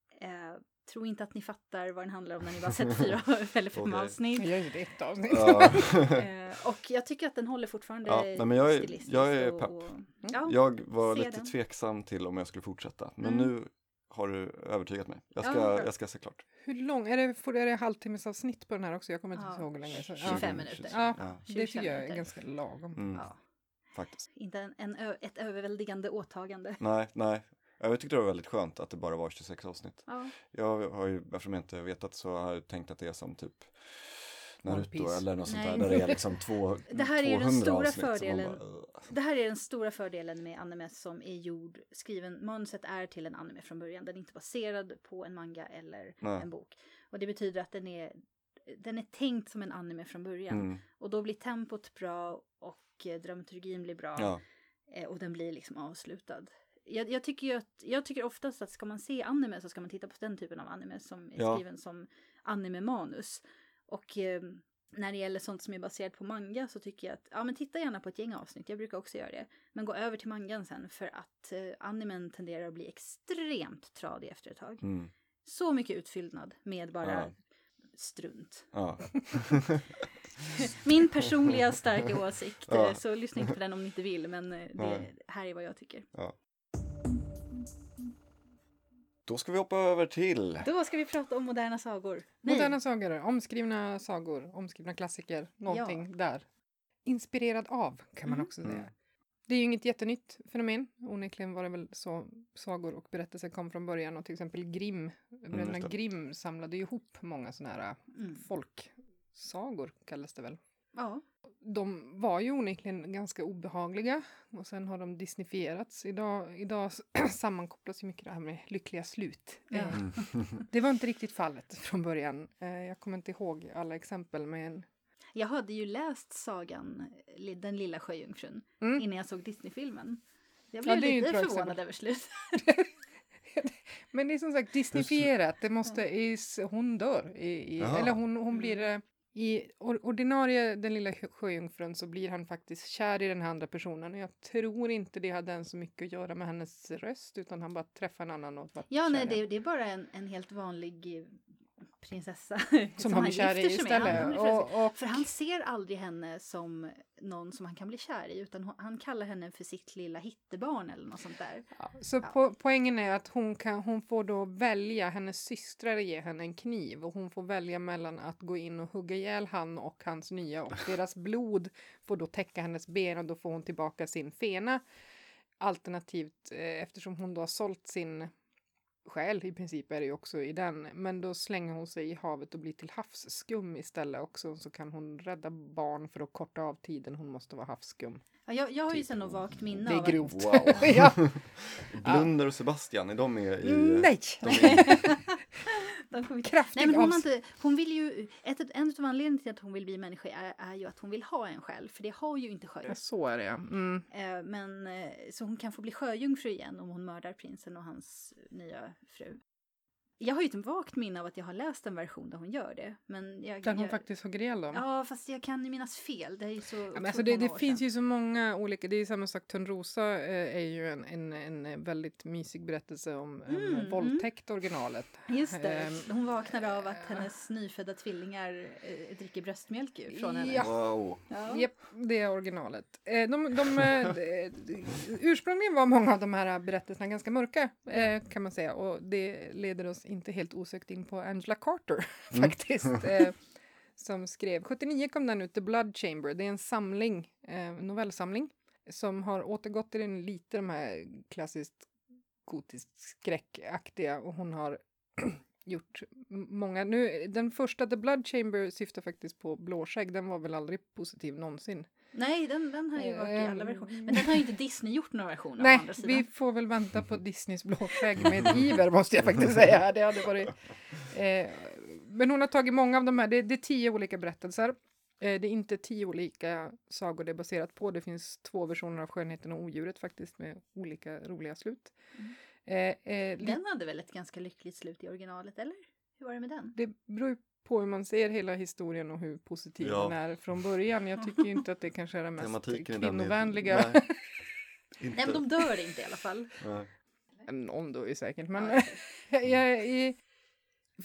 [SPEAKER 1] eh, tro inte att ni fattar vad den handlar om när ni bara sett fyra [laughs] [laughs] eller fem avsnitt.
[SPEAKER 3] Jag gjort ett avsnitt.
[SPEAKER 2] Ja. [laughs]
[SPEAKER 1] Eh, och jag tycker att den håller fortfarande
[SPEAKER 2] Ja, nej, men jag är-
[SPEAKER 1] stilistiskt
[SPEAKER 2] jag är pepp.
[SPEAKER 1] och- ja,
[SPEAKER 2] Jag var lite
[SPEAKER 1] den.
[SPEAKER 2] tveksam till om jag skulle fortsätta, men
[SPEAKER 1] Mm.
[SPEAKER 2] nu har du övertygat mig. Jag ska,
[SPEAKER 1] Ja,
[SPEAKER 2] jag ska se klart.
[SPEAKER 3] Hur lång, är det, får- är det halvtimmes avsnitt på den här också? Jag kommer inte
[SPEAKER 1] Ja,
[SPEAKER 3] ihåg hur länge. Så,
[SPEAKER 1] 25
[SPEAKER 3] ja.
[SPEAKER 1] minuter.
[SPEAKER 3] Ja,
[SPEAKER 2] Ja,
[SPEAKER 3] det tycker
[SPEAKER 1] 25
[SPEAKER 3] jag är ganska lagom.
[SPEAKER 2] mm,
[SPEAKER 1] ja.
[SPEAKER 2] faktiskt.
[SPEAKER 1] Inte en, en, ett överväldigande åtagande.
[SPEAKER 2] Nej, nej. Jag tyckte det var väldigt skönt att det bara var 26 avsnitt.
[SPEAKER 1] Ja.
[SPEAKER 2] Jag har ju, eftersom jag inte vetat så har jag tänkt att det är som typ Naruto eller något sånt där, där det är liksom två, [laughs]
[SPEAKER 1] Det här är ju den
[SPEAKER 2] 200
[SPEAKER 1] stora
[SPEAKER 2] avsnitt
[SPEAKER 1] fördelen.
[SPEAKER 2] bara.
[SPEAKER 1] Det här är den stora fördelen med anime som är gjord, skriven, manuset är till en anime från början. Den är inte baserad på en manga eller
[SPEAKER 2] Nej.
[SPEAKER 1] en bok. Och det betyder att den är, den är tänkt som en anime från början.
[SPEAKER 2] Mm,
[SPEAKER 1] Och då blir tempot bra och eh, dramaturgin blir bra.
[SPEAKER 2] ja,
[SPEAKER 1] Eh, och den blir liksom avslutad. Jag, jag, tycker ju att, jag tycker oftast att ska man se anime så ska man titta på den typen av anime som är
[SPEAKER 2] Ja.
[SPEAKER 1] skriven som anime-manus. Och eh, när det gäller sånt som är baserat på manga så tycker jag att, ja men titta gärna på ett gäng avsnitt, jag brukar också göra det. Men gå över till mangan sen för att eh, animen tenderar att bli extremt tradig efter ett tag.
[SPEAKER 2] mm,
[SPEAKER 1] Så mycket utfyllnad med bara
[SPEAKER 2] Ja.
[SPEAKER 1] strunt.
[SPEAKER 2] ja. [laughs]
[SPEAKER 1] Min personliga starka åsikt,
[SPEAKER 2] Ja.
[SPEAKER 1] eh, så lyssna inte på den om ni inte vill, men eh, det här är vad jag tycker.
[SPEAKER 2] Då ska vi hoppa över till,
[SPEAKER 1] Då ska vi prata om moderna sagor. Nej,
[SPEAKER 3] Moderna sagor, omskrivna sagor, omskrivna klassiker, någonting där. Inspirerad av, kan man
[SPEAKER 1] Mhm.
[SPEAKER 3] också säga.
[SPEAKER 2] Mm.
[SPEAKER 3] Det är ju inget jättenytt fenomen. Onekligen var det väl så sagor och berättelser kom från början. Och till exempel Grimm, bröderna
[SPEAKER 2] Mm, just det.
[SPEAKER 3] Grimm samlade ju ihop många sådana här
[SPEAKER 1] Mm.
[SPEAKER 3] folksagor, kallas det väl.
[SPEAKER 1] Ja.
[SPEAKER 3] De var ju onekligen ganska obehagliga och sen har de disneyfierats. Idag, idag [clears throat] sammankopplas ju mycket det här med lyckliga slut.
[SPEAKER 1] Ja.
[SPEAKER 3] Eh. Det var inte riktigt fallet från början. Eh, Jag kommer inte ihåg alla exempel men
[SPEAKER 1] Jag hade ju läst sagan Den lilla sjöjungfrun
[SPEAKER 3] Mm.
[SPEAKER 1] innan jag såg Disneyfilmen. Jag
[SPEAKER 3] Ja,
[SPEAKER 1] blev
[SPEAKER 3] det är ju ett
[SPEAKER 1] lite förvånad
[SPEAKER 3] exempel.
[SPEAKER 1] över slutet. [laughs]
[SPEAKER 3] Men det är som sagt disneyfierat. Det måste, i, hon dör. I, i, eller hon, hon blir... I or- ordinarie Den lilla sjö- sjöjungfrun så blir han faktiskt kär i den här andra personen. Och jag tror inte det hade ens så mycket att göra med hennes röst utan han bara träffade en annan och
[SPEAKER 1] Ja, nej, det, det är bara en, en helt vanlig eh, prinsessa [laughs]
[SPEAKER 3] Som han blir kär i.
[SPEAKER 1] Han-
[SPEAKER 3] istället.
[SPEAKER 1] han.
[SPEAKER 3] Och, och,
[SPEAKER 1] För han ser aldrig henne som någon som han kan bli kär i, utan hon- han kallar henne för sitt lilla hittebarn eller något sånt där.
[SPEAKER 3] Ja, så
[SPEAKER 1] Ja.
[SPEAKER 3] po poängen är att hon, kan, hon får då välja, hennes systrar ger henne en kniv och hon får välja mellan att gå in och hugga ihjäl han och hans nya och deras blod får då täcka hennes ben och då får hon tillbaka sin fena. Alternativt eh, eftersom hon då har sålt sin själ i princip är det ju också i den, men då slänger hon sig i havet och blir till havsskum istället också så kan hon rädda barn för att korta av tiden hon måste vara havsskum.
[SPEAKER 1] Ja, jag, jag har ju
[SPEAKER 2] Typ.
[SPEAKER 1] sen något vagt minne
[SPEAKER 3] Det är
[SPEAKER 1] av
[SPEAKER 3] grovt.
[SPEAKER 2] Wow. [laughs]
[SPEAKER 3] ja. [laughs]
[SPEAKER 2] Blunder och Sebastian, är de med i...
[SPEAKER 3] Nej!
[SPEAKER 2] De är, [laughs]
[SPEAKER 3] Kraftig
[SPEAKER 1] Nej men hon, har inte, hon vill ju, ett, en av anledningarna till att hon vill bli människa är, är ju att hon vill ha en själ, för det har ju inte
[SPEAKER 3] Ja,
[SPEAKER 1] sjön.
[SPEAKER 3] så är det ja. Mm.
[SPEAKER 1] Eh, men eh, så hon kan få bli sjöjungfru igen om hon mördar prinsen och hans nya fru. Jag har ju ett vagt minne av att jag har läst en version där hon gör det. Men jag,
[SPEAKER 3] Där hon
[SPEAKER 1] jag,
[SPEAKER 3] faktiskt hugger ihjäl dem.
[SPEAKER 1] Ja, fast jag kan ju minnas fel. Det är ju så
[SPEAKER 3] Ja, men alltså det, det finns ju så många olika, det är samma sak, Törnrosa eh, är ju en, en, en väldigt mysig berättelse om en
[SPEAKER 1] Mm, mm.
[SPEAKER 3] våldtäkt originalet.
[SPEAKER 1] Just det,
[SPEAKER 3] Ehm,
[SPEAKER 1] hon vaknar av att hennes nyfödda tvillingar eh, dricker bröstmjölk ju från henne.
[SPEAKER 3] Ja.
[SPEAKER 2] wow.
[SPEAKER 1] Ja.
[SPEAKER 3] Japp, det är originalet. Eh, de, de, eh, de, ursprungligen var många av de här berättelserna ganska mörka eh, kan man säga och det leder oss inte helt osökt in på Angela Carter [laughs]
[SPEAKER 2] Mm.
[SPEAKER 3] faktiskt. [laughs] Eh, som skrev, 79 kom den ut, The Blood Chamber, det är en samling, eh, novellsamling som har återgått till den lite de här klassiskt gotiskt skräckaktiga och hon har [clears throat] gjort många. Nu, den första The Blood Chamber syftar faktiskt på Blåskägg, den var väl aldrig positiv någonsin.
[SPEAKER 1] Nej, den, den har ju varit i alla versioner. Men den har ju inte Disney gjort några versioner
[SPEAKER 3] Nej,
[SPEAKER 1] andra sidan.
[SPEAKER 3] vi får väl vänta på Disneys Blåskägg med [laughs] iver måste jag faktiskt säga. Det hade varit... Eh, men hon har tagit många av de här, det, det är tio olika berättelser. Eh, det är inte tio olika sagor det är baserat på. Det finns två versioner av Skönheten och odjuret faktiskt med olika roliga slut.
[SPEAKER 1] Mm.
[SPEAKER 3] Eh, eh,
[SPEAKER 1] Den hade väl ett ganska lyckligt slut i originalet, eller? Hur var det med den?
[SPEAKER 3] det beror på hur man ser hela historien och hur positiv
[SPEAKER 2] Ja.
[SPEAKER 3] den är från början. Jag tycker ju inte att det kanske är den mest
[SPEAKER 2] Tematiken den är-
[SPEAKER 3] kvinnovänliga.
[SPEAKER 2] Nej, inte. [laughs]
[SPEAKER 1] Nej, men de dör inte i alla fall.
[SPEAKER 2] Nej.
[SPEAKER 3] Någon då är säkert, men
[SPEAKER 1] Ja, [laughs]
[SPEAKER 3] jag, i,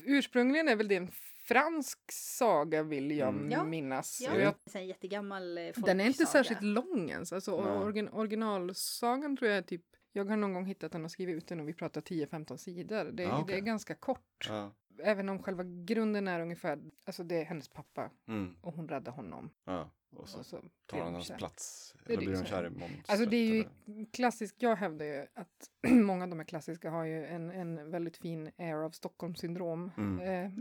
[SPEAKER 3] Ursprungligen är väl det en fransk saga vill jag
[SPEAKER 2] Mm.
[SPEAKER 3] Minnas.
[SPEAKER 1] Ja,
[SPEAKER 3] jag,
[SPEAKER 1] det är en jättegammal eh,
[SPEAKER 3] den är inte
[SPEAKER 1] folksaga.
[SPEAKER 3] särskilt lång ens. Alltså, origin, originalsagan tror jag är typ jag har någon gång hittat den och skrivit ut den och vi pratar 10-15 sidor. Det,
[SPEAKER 2] Ah, okej.
[SPEAKER 3] det är ganska kort.
[SPEAKER 2] Ja.
[SPEAKER 3] Även om själva grunden är ungefär, alltså det är hennes pappa
[SPEAKER 2] Mm.
[SPEAKER 3] och hon räddar honom.
[SPEAKER 2] ja. Och så
[SPEAKER 3] Och så
[SPEAKER 2] tar han hans plats. Eller blir hon kär i monstret?
[SPEAKER 3] Alltså det är ju klassiskt, jag hävdar ju att [clears throat] många av de här klassiska har ju en, en väldigt fin air av Stockholmssyndrom.
[SPEAKER 2] Mm.
[SPEAKER 3] Eh,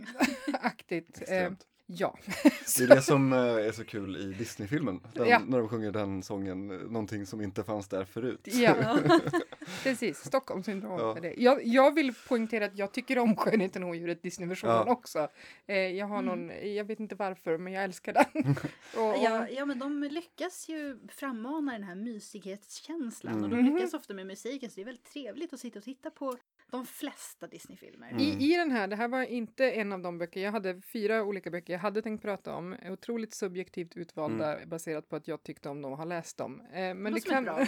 [SPEAKER 3] [laughs] aktigt. Eh,
[SPEAKER 2] Extremt.
[SPEAKER 3] Ja. [laughs]
[SPEAKER 2] Det är det som eh, är så kul i Disney-filmen. Den,
[SPEAKER 3] Ja.
[SPEAKER 2] När de sjunger den sången, eh, någonting som inte fanns där förut.
[SPEAKER 3] Ja, [laughs] precis. Stockholmssyndrom
[SPEAKER 2] Ja.
[SPEAKER 3] det. Jag, jag vill poängtera att jag tycker om Skönheten och odjuret, Disney-versionen
[SPEAKER 2] Ja.
[SPEAKER 3] också. Eh, jag har någon, jag vet inte varför, men jag älskar den. [laughs] och, och,
[SPEAKER 1] Ja, ja, men de lyckas ju frammana den här mysighetskänslan och de
[SPEAKER 3] Mm.
[SPEAKER 1] lyckas ofta med musiken så det är väldigt trevligt att sitta och titta på de flesta Disney-filmer.
[SPEAKER 2] Mm.
[SPEAKER 3] I, I den här, det här var inte en av de böcker, jag hade fyra olika böcker jag hade tänkt prata om, otroligt subjektivt utvalda baserat på att jag tyckte om dem och har läst dem. Eh, men det
[SPEAKER 1] som
[SPEAKER 3] kan...
[SPEAKER 1] bra. [laughs]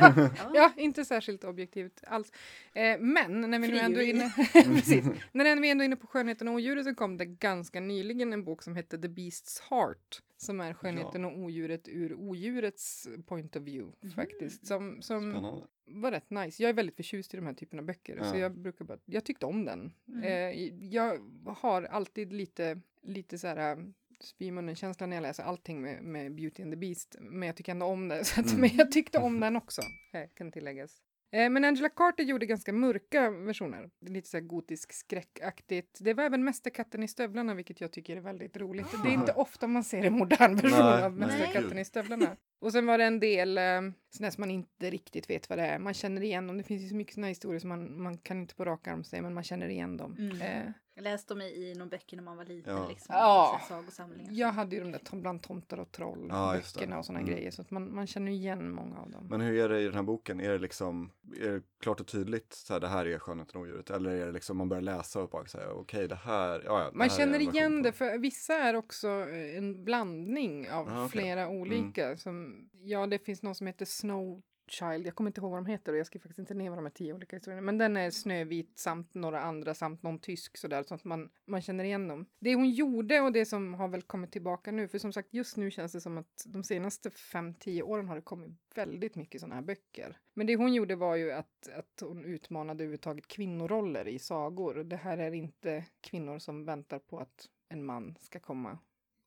[SPEAKER 1] Ja.
[SPEAKER 3] Ja, inte särskilt objektivt alls. Eh, men när vi nu ändå är inne, [laughs] [laughs] precis, när vi ändå är inne på Skönheten och odjuret så kom det ganska nyligen en bok som hette The Beast's Heart som är Skönheten och odjuret ur odjurets point of view
[SPEAKER 1] Mhm.
[SPEAKER 3] faktiskt. Som, som
[SPEAKER 2] Spännande.
[SPEAKER 3] Var rätt nice. Jag är väldigt förtjust i de här typerna av böcker så
[SPEAKER 2] Ja.
[SPEAKER 3] jag brukar bara, jag tyckte om den.
[SPEAKER 1] Mm.
[SPEAKER 3] Eh, jag har alltid lite, lite så här äh, spy i munnen-känsla när jag läser allting med, med Beauty and the Beast. Men jag tycker ändå om det. [laughs] Så att,
[SPEAKER 2] Mm.
[SPEAKER 3] Men jag tyckte om den också, eh, kan tilläggas. Eh, Men Angela Carter gjorde ganska mörka versioner. Lite så här gotisk skräckaktigt. Det var även Mästerkatten i stövlarna, vilket jag tycker är väldigt roligt. Det är inte [laughs] ofta man ser en modern version
[SPEAKER 2] Nej,
[SPEAKER 3] av
[SPEAKER 2] nej.
[SPEAKER 3] Mästerkatten i stövlarna. Och sen var det en del eh, sådana som man inte riktigt vet vad det är. Man känner igen dem. Det finns ju så mycket sådana historier som man, man kan inte på rak arm säga, men man känner igen dem.
[SPEAKER 1] Mm.
[SPEAKER 3] Eh,
[SPEAKER 1] Jag läste dem i någon böcker när man var liten.
[SPEAKER 2] Ja.
[SPEAKER 1] Liksom,
[SPEAKER 3] Ja.
[SPEAKER 1] sagosamlingar.
[SPEAKER 3] jag hade ju de där tom- bland tomtar och troll
[SPEAKER 2] Ja,
[SPEAKER 3] böckerna och sådana
[SPEAKER 2] Mm.
[SPEAKER 3] grejer. Så att man, man känner igen många av dem.
[SPEAKER 2] Men hur är det i den här boken? Är det liksom, är det klart och tydligt så här, det här är Skönheten och odjuret? Eller är det liksom man börjar läsa och bara säga okej det här, ja, ja det
[SPEAKER 3] Man
[SPEAKER 2] här är
[SPEAKER 3] känner igen det, för vissa är också eh, en blandning av
[SPEAKER 2] Ah, okej.
[SPEAKER 3] flera olika. Som, ja, det finns någon som heter Snow Child, jag kommer inte ihåg vad de heter och jag skriver faktiskt inte ner vad de här tio olika historierna. Men den är Snövit samt några andra samt någon tysk sådär så att man, man känner igen dem. Det hon gjorde och det som har väl kommit tillbaka nu, för som sagt just nu känns det som att de senaste fem tio åren har det kommit väldigt mycket sådana här böcker. Men det hon gjorde var ju att, att hon utmanade överhuvudtaget kvinnoroller i sagor. Det här är inte kvinnor som väntar på att en man ska komma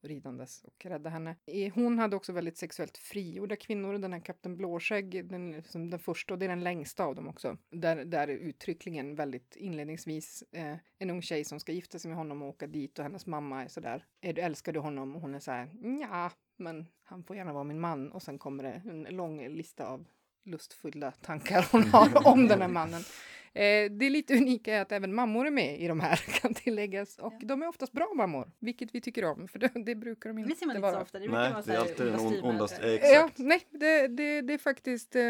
[SPEAKER 3] ridandes och rädda henne. Hon hade också väldigt sexuellt frigjorda kvinnor. Den här Kapten Blåskägg, den, som den första och det är den längsta av dem också. Där, där är uttryckligen väldigt inledningsvis eh, en ung tjej som ska gifta sig med honom och åka dit och hennes mamma är sådär, är du, älskar du honom? Och hon är så här, ja, men han får gärna vara min man. Och sen kommer det en lång lista av lustfulla tankar hon har [laughs] om den här mannen. Eh, det lite unika är att även mammor är med i de här [laughs] kan tilläggas och
[SPEAKER 1] Ja.
[SPEAKER 3] de är oftast bra mammor, vilket vi tycker om för det, det brukar de
[SPEAKER 1] Det
[SPEAKER 3] inte
[SPEAKER 1] ser man inte
[SPEAKER 3] vara.
[SPEAKER 1] så ofta. Det
[SPEAKER 2] Nej,
[SPEAKER 1] vara
[SPEAKER 2] det är alltid den ondaste,
[SPEAKER 3] Ja,
[SPEAKER 2] exakt.
[SPEAKER 3] nej, det, det, det är faktiskt eh,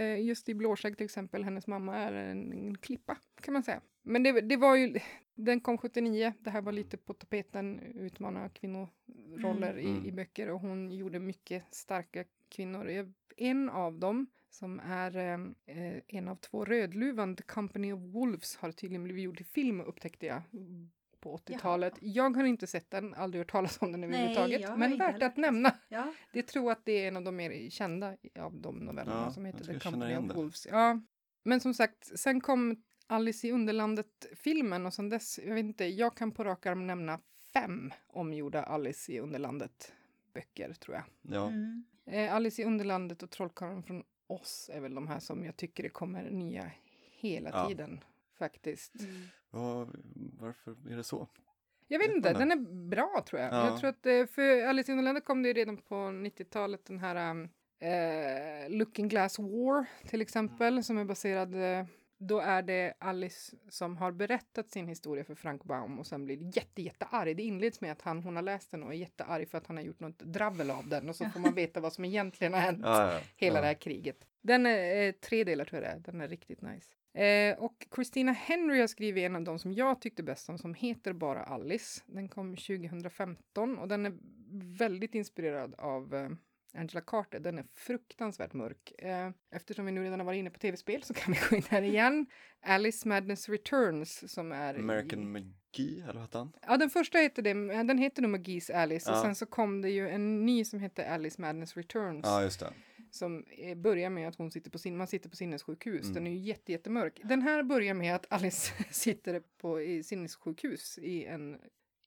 [SPEAKER 3] eh, just i Blåskägg till exempel, hennes mamma är en, en klippa kan man säga. Men det, det var ju, den kom 79, det här var lite på tapeten, utmana kvinnoroller
[SPEAKER 2] Mm.
[SPEAKER 3] i, i böcker och hon gjorde mycket starka kvinnor. En av dem som är eh, eh, en av två Rödluvan, The Company of Wolves, har tydligen blivit gjord till film upptäckte jag mm, på 80-talet. Jag har inte sett den, aldrig hört talas om den överhuvudtaget, men värt
[SPEAKER 1] heller
[SPEAKER 3] att nämna.
[SPEAKER 1] Ja.
[SPEAKER 3] Det tror att det är en av de mer kända av de novellerna
[SPEAKER 2] Ja,
[SPEAKER 3] som heter The Company of
[SPEAKER 2] det.
[SPEAKER 3] Wolves. Ja, men som sagt, sen kom Alice i Underlandet-filmen och sen dess, jag vet inte, jag kan på rak arm nämna fem omgjorda Alice i Underlandet-böcker tror jag.
[SPEAKER 2] Ja.
[SPEAKER 1] Mm.
[SPEAKER 3] Eh, Alice i Underlandet och Trollkarlen från oss är väl de här som jag tycker det kommer nya hela
[SPEAKER 2] Ja.
[SPEAKER 3] tiden faktiskt.
[SPEAKER 1] Mm.
[SPEAKER 2] Vad- varför är det så?
[SPEAKER 3] Jag vet inte, den är bra tror jag.
[SPEAKER 2] Ja.
[SPEAKER 3] Jag tror att eh, för Alice i Underlandet kom det ju redan på 90-talet den här eh, Looking Glass War till exempel som är baserad eh, då är det Alice som har berättat sin historia för Frank Baum och sen blir jätte, jättearg. Det inleds med att han, hon har läst den och är jättearg för att han har gjort något dravel av den och så får man [laughs] veta vad som egentligen har hänt
[SPEAKER 2] Ja, ja,
[SPEAKER 3] hela
[SPEAKER 2] ja.
[SPEAKER 3] det här kriget. Den är eh, tre delar tror jag det är. Den är riktigt nice. Eh, och Christina Henry har skrivit en av de som jag tyckte bäst om som heter bara Alice. Den kom 2015 och den är väldigt inspirerad av eh, Angela Carter. Den är fruktansvärt mörk. Eh, eftersom vi nu redan har varit inne på tv-spel så kan vi [laughs] gå in här igen. Alice Madness Returns som är...
[SPEAKER 2] American Magi, eller vad hette han?
[SPEAKER 3] Ja, den första hette det, den heter nog Magis Alice och
[SPEAKER 2] Ja.
[SPEAKER 3] sen så kom det ju en ny som hette Alice Madness Returns.
[SPEAKER 2] Ja, just det.
[SPEAKER 3] som eh, börjar med att hon sitter på sin, man sitter på sinnessjukhus.
[SPEAKER 2] Mm.
[SPEAKER 3] Den är ju jätte, jättemörk. Den här börjar med att Alice [laughs] sitter på i sinnessjukhus i en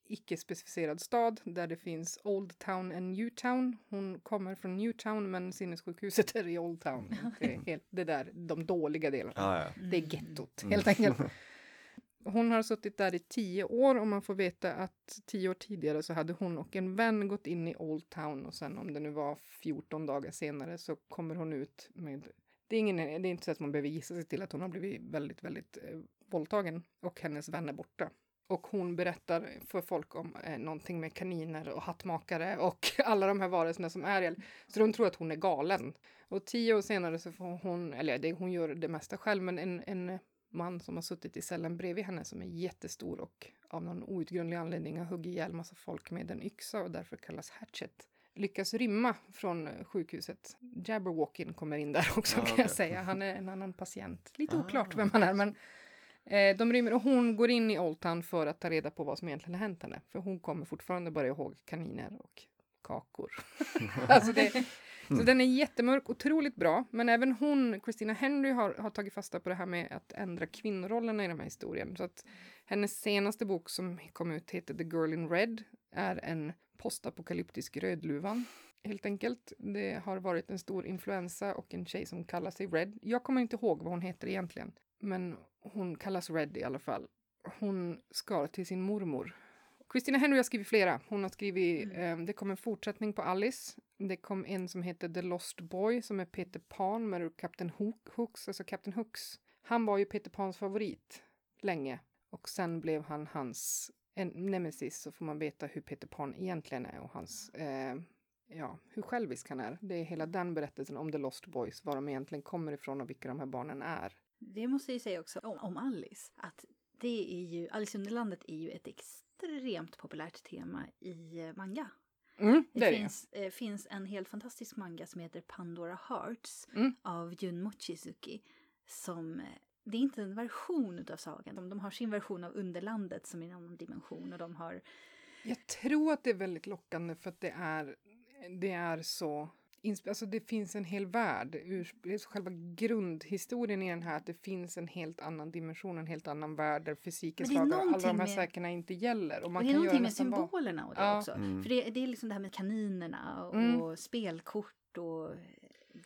[SPEAKER 3] icke specificerad stad där det finns Old Town and New Town. Hon kommer från New Town men sinnessjukhuset [laughs] är i Old Town. Det är helt, det där, de dåliga delarna.
[SPEAKER 2] Ja, ja.
[SPEAKER 3] Det är gettot
[SPEAKER 2] Mm.
[SPEAKER 3] helt enkelt. [laughs] Hon har suttit där i tio år och man får veta att tio år tidigare så hade hon och en vän gått in i Old Town och sen om det nu var 14 dagar senare så kommer hon ut med det är, ingen, det är inte så att man behöver gissa sig till att hon har blivit väldigt, väldigt eh, våldtagen och hennes vän är borta. Och hon berättar för folk om eh, någonting med kaniner och hattmakare och [laughs] alla de här varelserna som är el. Så de tror att hon är galen. Och tio år senare så får hon, eller det, hon gör det mesta själv, men en, en man som har suttit i cellen bredvid henne som är jättestor och av någon outgrundlig anledning har huggit ihjäl massa folk med en yxa och därför kallas Hatchet lyckas rymma från eh, sjukhuset. Jabberwockin kommer in där också
[SPEAKER 2] Ah,
[SPEAKER 3] kan
[SPEAKER 2] okej.
[SPEAKER 3] jag säga. Han är en annan patient. Lite
[SPEAKER 2] Ah.
[SPEAKER 3] oklart vem han är men eh, de rymmer och hon går in i Old Town för att ta reda på vad som egentligen har hänt henne. För hon kommer fortfarande bara ihåg kaniner och kakor. [laughs] alltså det, så den är jättemörk, otroligt bra. Men även hon, Christina Henry, har, har tagit fasta på det här med att ändra kvinnorollerna i den här historien. Så att hennes senaste bok som kom ut heter The Girl in Red är en postapokalyptisk rödluvan. Helt enkelt. Det har varit en stor influensa och en tjej som kallar sig Red. Jag kommer inte ihåg vad hon heter egentligen. Men hon kallas Red i alla fall. Hon ska till sin mormor. Christina Henry har skrivit flera. Hon har skrivit, eh, det kom en fortsättning på Alice. Det kom en som heter The Lost Boy som är Peter Pan med Captain Hook, Hooks, alltså Captain Hooks. Han var ju Peter Pans favorit länge och sen blev han hans en nemesis så får man veta hur Peter Pan egentligen är och hans, eh, ja, hur självisk han är. Det är hela den berättelsen om The Lost Boys, var de egentligen kommer ifrån och vilka de här barnen är.
[SPEAKER 1] Det måste jag ju säga också om, om Alice. Att det är ju, Alice i Underlandet är ju ett extremt populärt tema i eh, manga.
[SPEAKER 3] Mm,
[SPEAKER 1] Det,
[SPEAKER 3] det är det.
[SPEAKER 1] finns, eh, finns en helt fantastisk manga som heter Pandora Hearts
[SPEAKER 3] Mm.
[SPEAKER 1] av Jun Mochizuki. Som, eh, det är inte en version av sagan. De, de har sin version av Underlandet som är en annan dimension. Och de har,
[SPEAKER 3] Jag tror att det är väldigt lockande för att det är, det är så Alltså det finns en hel värld. Ur, så själva grundhistorien i den här att det finns en helt annan dimension, en helt annan värld där fysikens lagar, alla de här sakerna inte gäller. Och man
[SPEAKER 1] och det är
[SPEAKER 3] kan göra
[SPEAKER 1] någonting med symbolerna och det
[SPEAKER 3] Ja.
[SPEAKER 1] också.
[SPEAKER 2] Mm.
[SPEAKER 1] För det, det är liksom det här med kaninerna och,
[SPEAKER 3] Mm.
[SPEAKER 1] och spelkort och eh,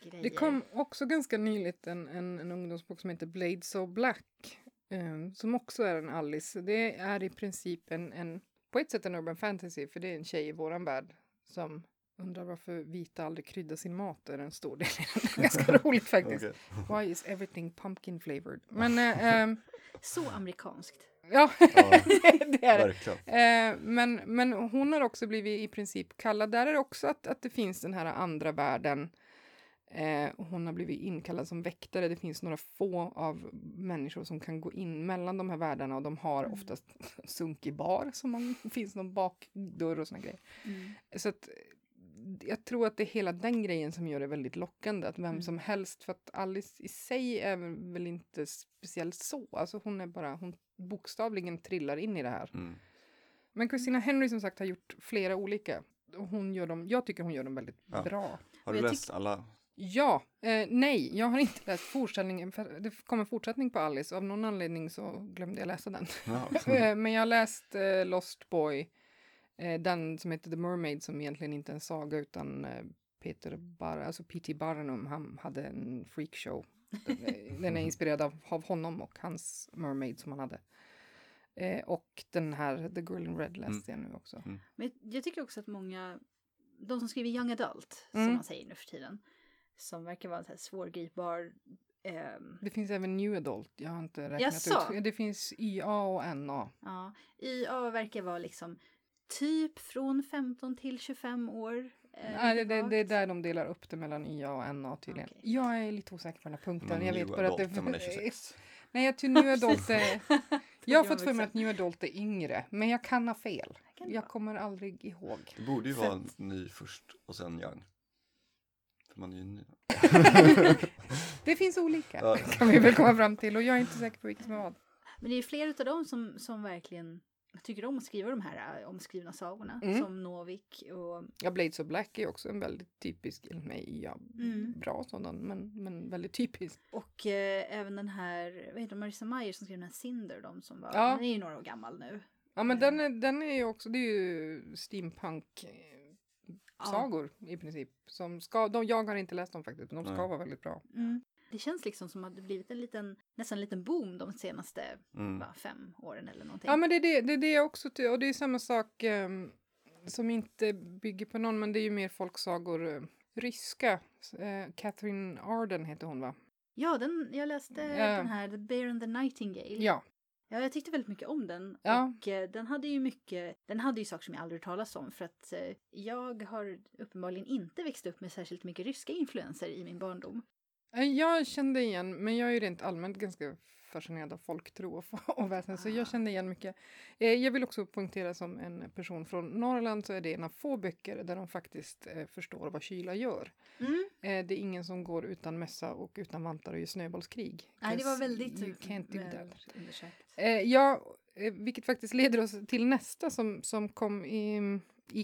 [SPEAKER 1] grejer.
[SPEAKER 3] Det kom också ganska nyligt en, en, en ungdomsbok som heter Blades of Black. eh, som också är en Alice. Det är i princip en, en, på ett sätt en urban fantasy, för det är en tjej i våran värld som undrar varför vita aldrig kryddar sin mat. är en stor del. [laughs] [laughs] Ganska roligt faktiskt.
[SPEAKER 2] Okej.
[SPEAKER 3] Why is everything pumpkin flavored? Men eh, [laughs] ehm,
[SPEAKER 1] Så amerikanskt.
[SPEAKER 3] ja, det är det. Eh, men, men hon har också blivit i princip kallad, där är det också att, att det finns den här andra världen. Eh, hon har blivit inkallad som väktare. Det finns några få av människor som kan gå in mellan de här världarna och de har oftast sunkig bar som man, finns någon bakdörr och såna grejer.
[SPEAKER 1] Mm.
[SPEAKER 3] Så att jag tror att det är hela den grejen som gör det väldigt lockande. Att vem
[SPEAKER 1] Mm.
[SPEAKER 3] som helst, för att Alice i sig är väl inte speciellt så. Alltså hon är bara, hon bokstavligen trillar in i det här.
[SPEAKER 2] Mm.
[SPEAKER 3] Men Christina Henry som sagt har gjort flera olika. Hon gör dem, jag tycker hon gör dem väldigt
[SPEAKER 2] Ja.
[SPEAKER 3] bra.
[SPEAKER 2] Har du läst alla?
[SPEAKER 3] Ja, eh, nej, jag har inte läst fortsättningen. För det kom en fortsättning på Alice. Av någon anledning så glömde jag läsa den.
[SPEAKER 2] Ja. [laughs]
[SPEAKER 3] Eh, Men jag har läst eh, Lost Boy, den som heter The Mermaid som egentligen inte är en saga utan eh, Peter Bar alltså P.T. Barnum, han hade en freakshow. Eh, den är [laughs] inspirerad av, av honom och hans Mermaid som han hade. Eh, och den här The Girl in Red läste jag nu också.
[SPEAKER 1] Men jag tycker också att många, de som skriver young adult,
[SPEAKER 3] Mm.
[SPEAKER 1] som man säger nu för tiden, som verkar vara en så här svårgripbar, ehm,
[SPEAKER 3] Det finns även New Adult, jag har inte räknat
[SPEAKER 1] Jaså?
[SPEAKER 3] ut. Det finns YA och NA.
[SPEAKER 1] ja, YA verkar vara liksom typ från 15 till 25 år. eh,
[SPEAKER 3] Nej, det, det, är där de delar upp det mellan YA och NA tydligen.
[SPEAKER 1] Okej.
[SPEAKER 3] Jag är lite osäker på den här punkten.
[SPEAKER 2] Men
[SPEAKER 3] jag vet bara att det...
[SPEAKER 2] man är 26. [laughs]
[SPEAKER 3] Nej, jag tror New Adult är... [laughs] Jag har fått för mig att New Adult är yngre, men jag kan ha fel. Jag kommer aldrig ihåg.
[SPEAKER 2] Det borde ju
[SPEAKER 1] För
[SPEAKER 2] vara ny först och sen young. För man är ju ny. [laughs]
[SPEAKER 3] Det finns olika,
[SPEAKER 2] Ja.
[SPEAKER 3] kan vi väl komma fram till. Och jag är inte säker på vilket som är vad.
[SPEAKER 1] Men det är flera av dem som, som verkligen tycker om att skriva de här äh, omskrivna sagorna.
[SPEAKER 3] Mm.
[SPEAKER 1] Som Novik och...
[SPEAKER 3] Ja, Blades of Black är också en väldigt typisk, eller nej, ja,
[SPEAKER 1] Mm.
[SPEAKER 3] bra sådan, men, men väldigt typisk.
[SPEAKER 1] Och eh, även den här, vad heter det, Marissa Mayer som skrev den här Cinder, de som var,
[SPEAKER 3] Ja.
[SPEAKER 1] den är ju några år gammal nu.
[SPEAKER 3] Ja, men den är, den är ju också, det är ju steampunk eh,
[SPEAKER 1] Ja.
[SPEAKER 3] sagor i princip. Som ska, de, jag har inte läst dem faktiskt, men de ska
[SPEAKER 2] Nej.
[SPEAKER 3] vara väldigt bra.
[SPEAKER 1] Mm. Det känns liksom som att det blivit en liten, nästan en liten boom de senaste
[SPEAKER 2] Mm.
[SPEAKER 1] va, fem åren eller någonting.
[SPEAKER 3] Ja, men det är det, det, är det jag också ty- och det är samma sak ehm, som inte bygger på någon, men det är ju mer folksagor. eh, ryska, eh, Catherine Arden heter hon va?
[SPEAKER 1] Ja, den, jag läste
[SPEAKER 3] Ja.
[SPEAKER 1] den här The Bear and the Nightingale.
[SPEAKER 3] Ja,
[SPEAKER 1] Ja, jag tyckte väldigt mycket om den.
[SPEAKER 3] Ja.
[SPEAKER 1] Och eh, den hade ju mycket, den hade ju saker som jag aldrig hört talas om. För att eh, jag har uppenbarligen inte växt upp med särskilt mycket ryska influenser i min barndom.
[SPEAKER 3] Eh, Jag kände igen, men jag är ju rent allmänt ganska fascinerad av folktro och, [laughs] och väsen, så
[SPEAKER 1] Ah.
[SPEAKER 3] jag kände igen mycket. Eh, jag vill också poängtera som en person från Norrland så är det en av få böcker där de faktiskt eh, förstår vad kyla gör.
[SPEAKER 1] Mm.
[SPEAKER 3] Eh, det är ingen som går utan mössa och utan vantar och gör snöbollskrig.
[SPEAKER 1] Nej, det var väldigt
[SPEAKER 3] You can't do that.
[SPEAKER 1] undersökt.
[SPEAKER 3] Eh, ja, eh, vilket faktiskt leder oss till nästa som, som kom i,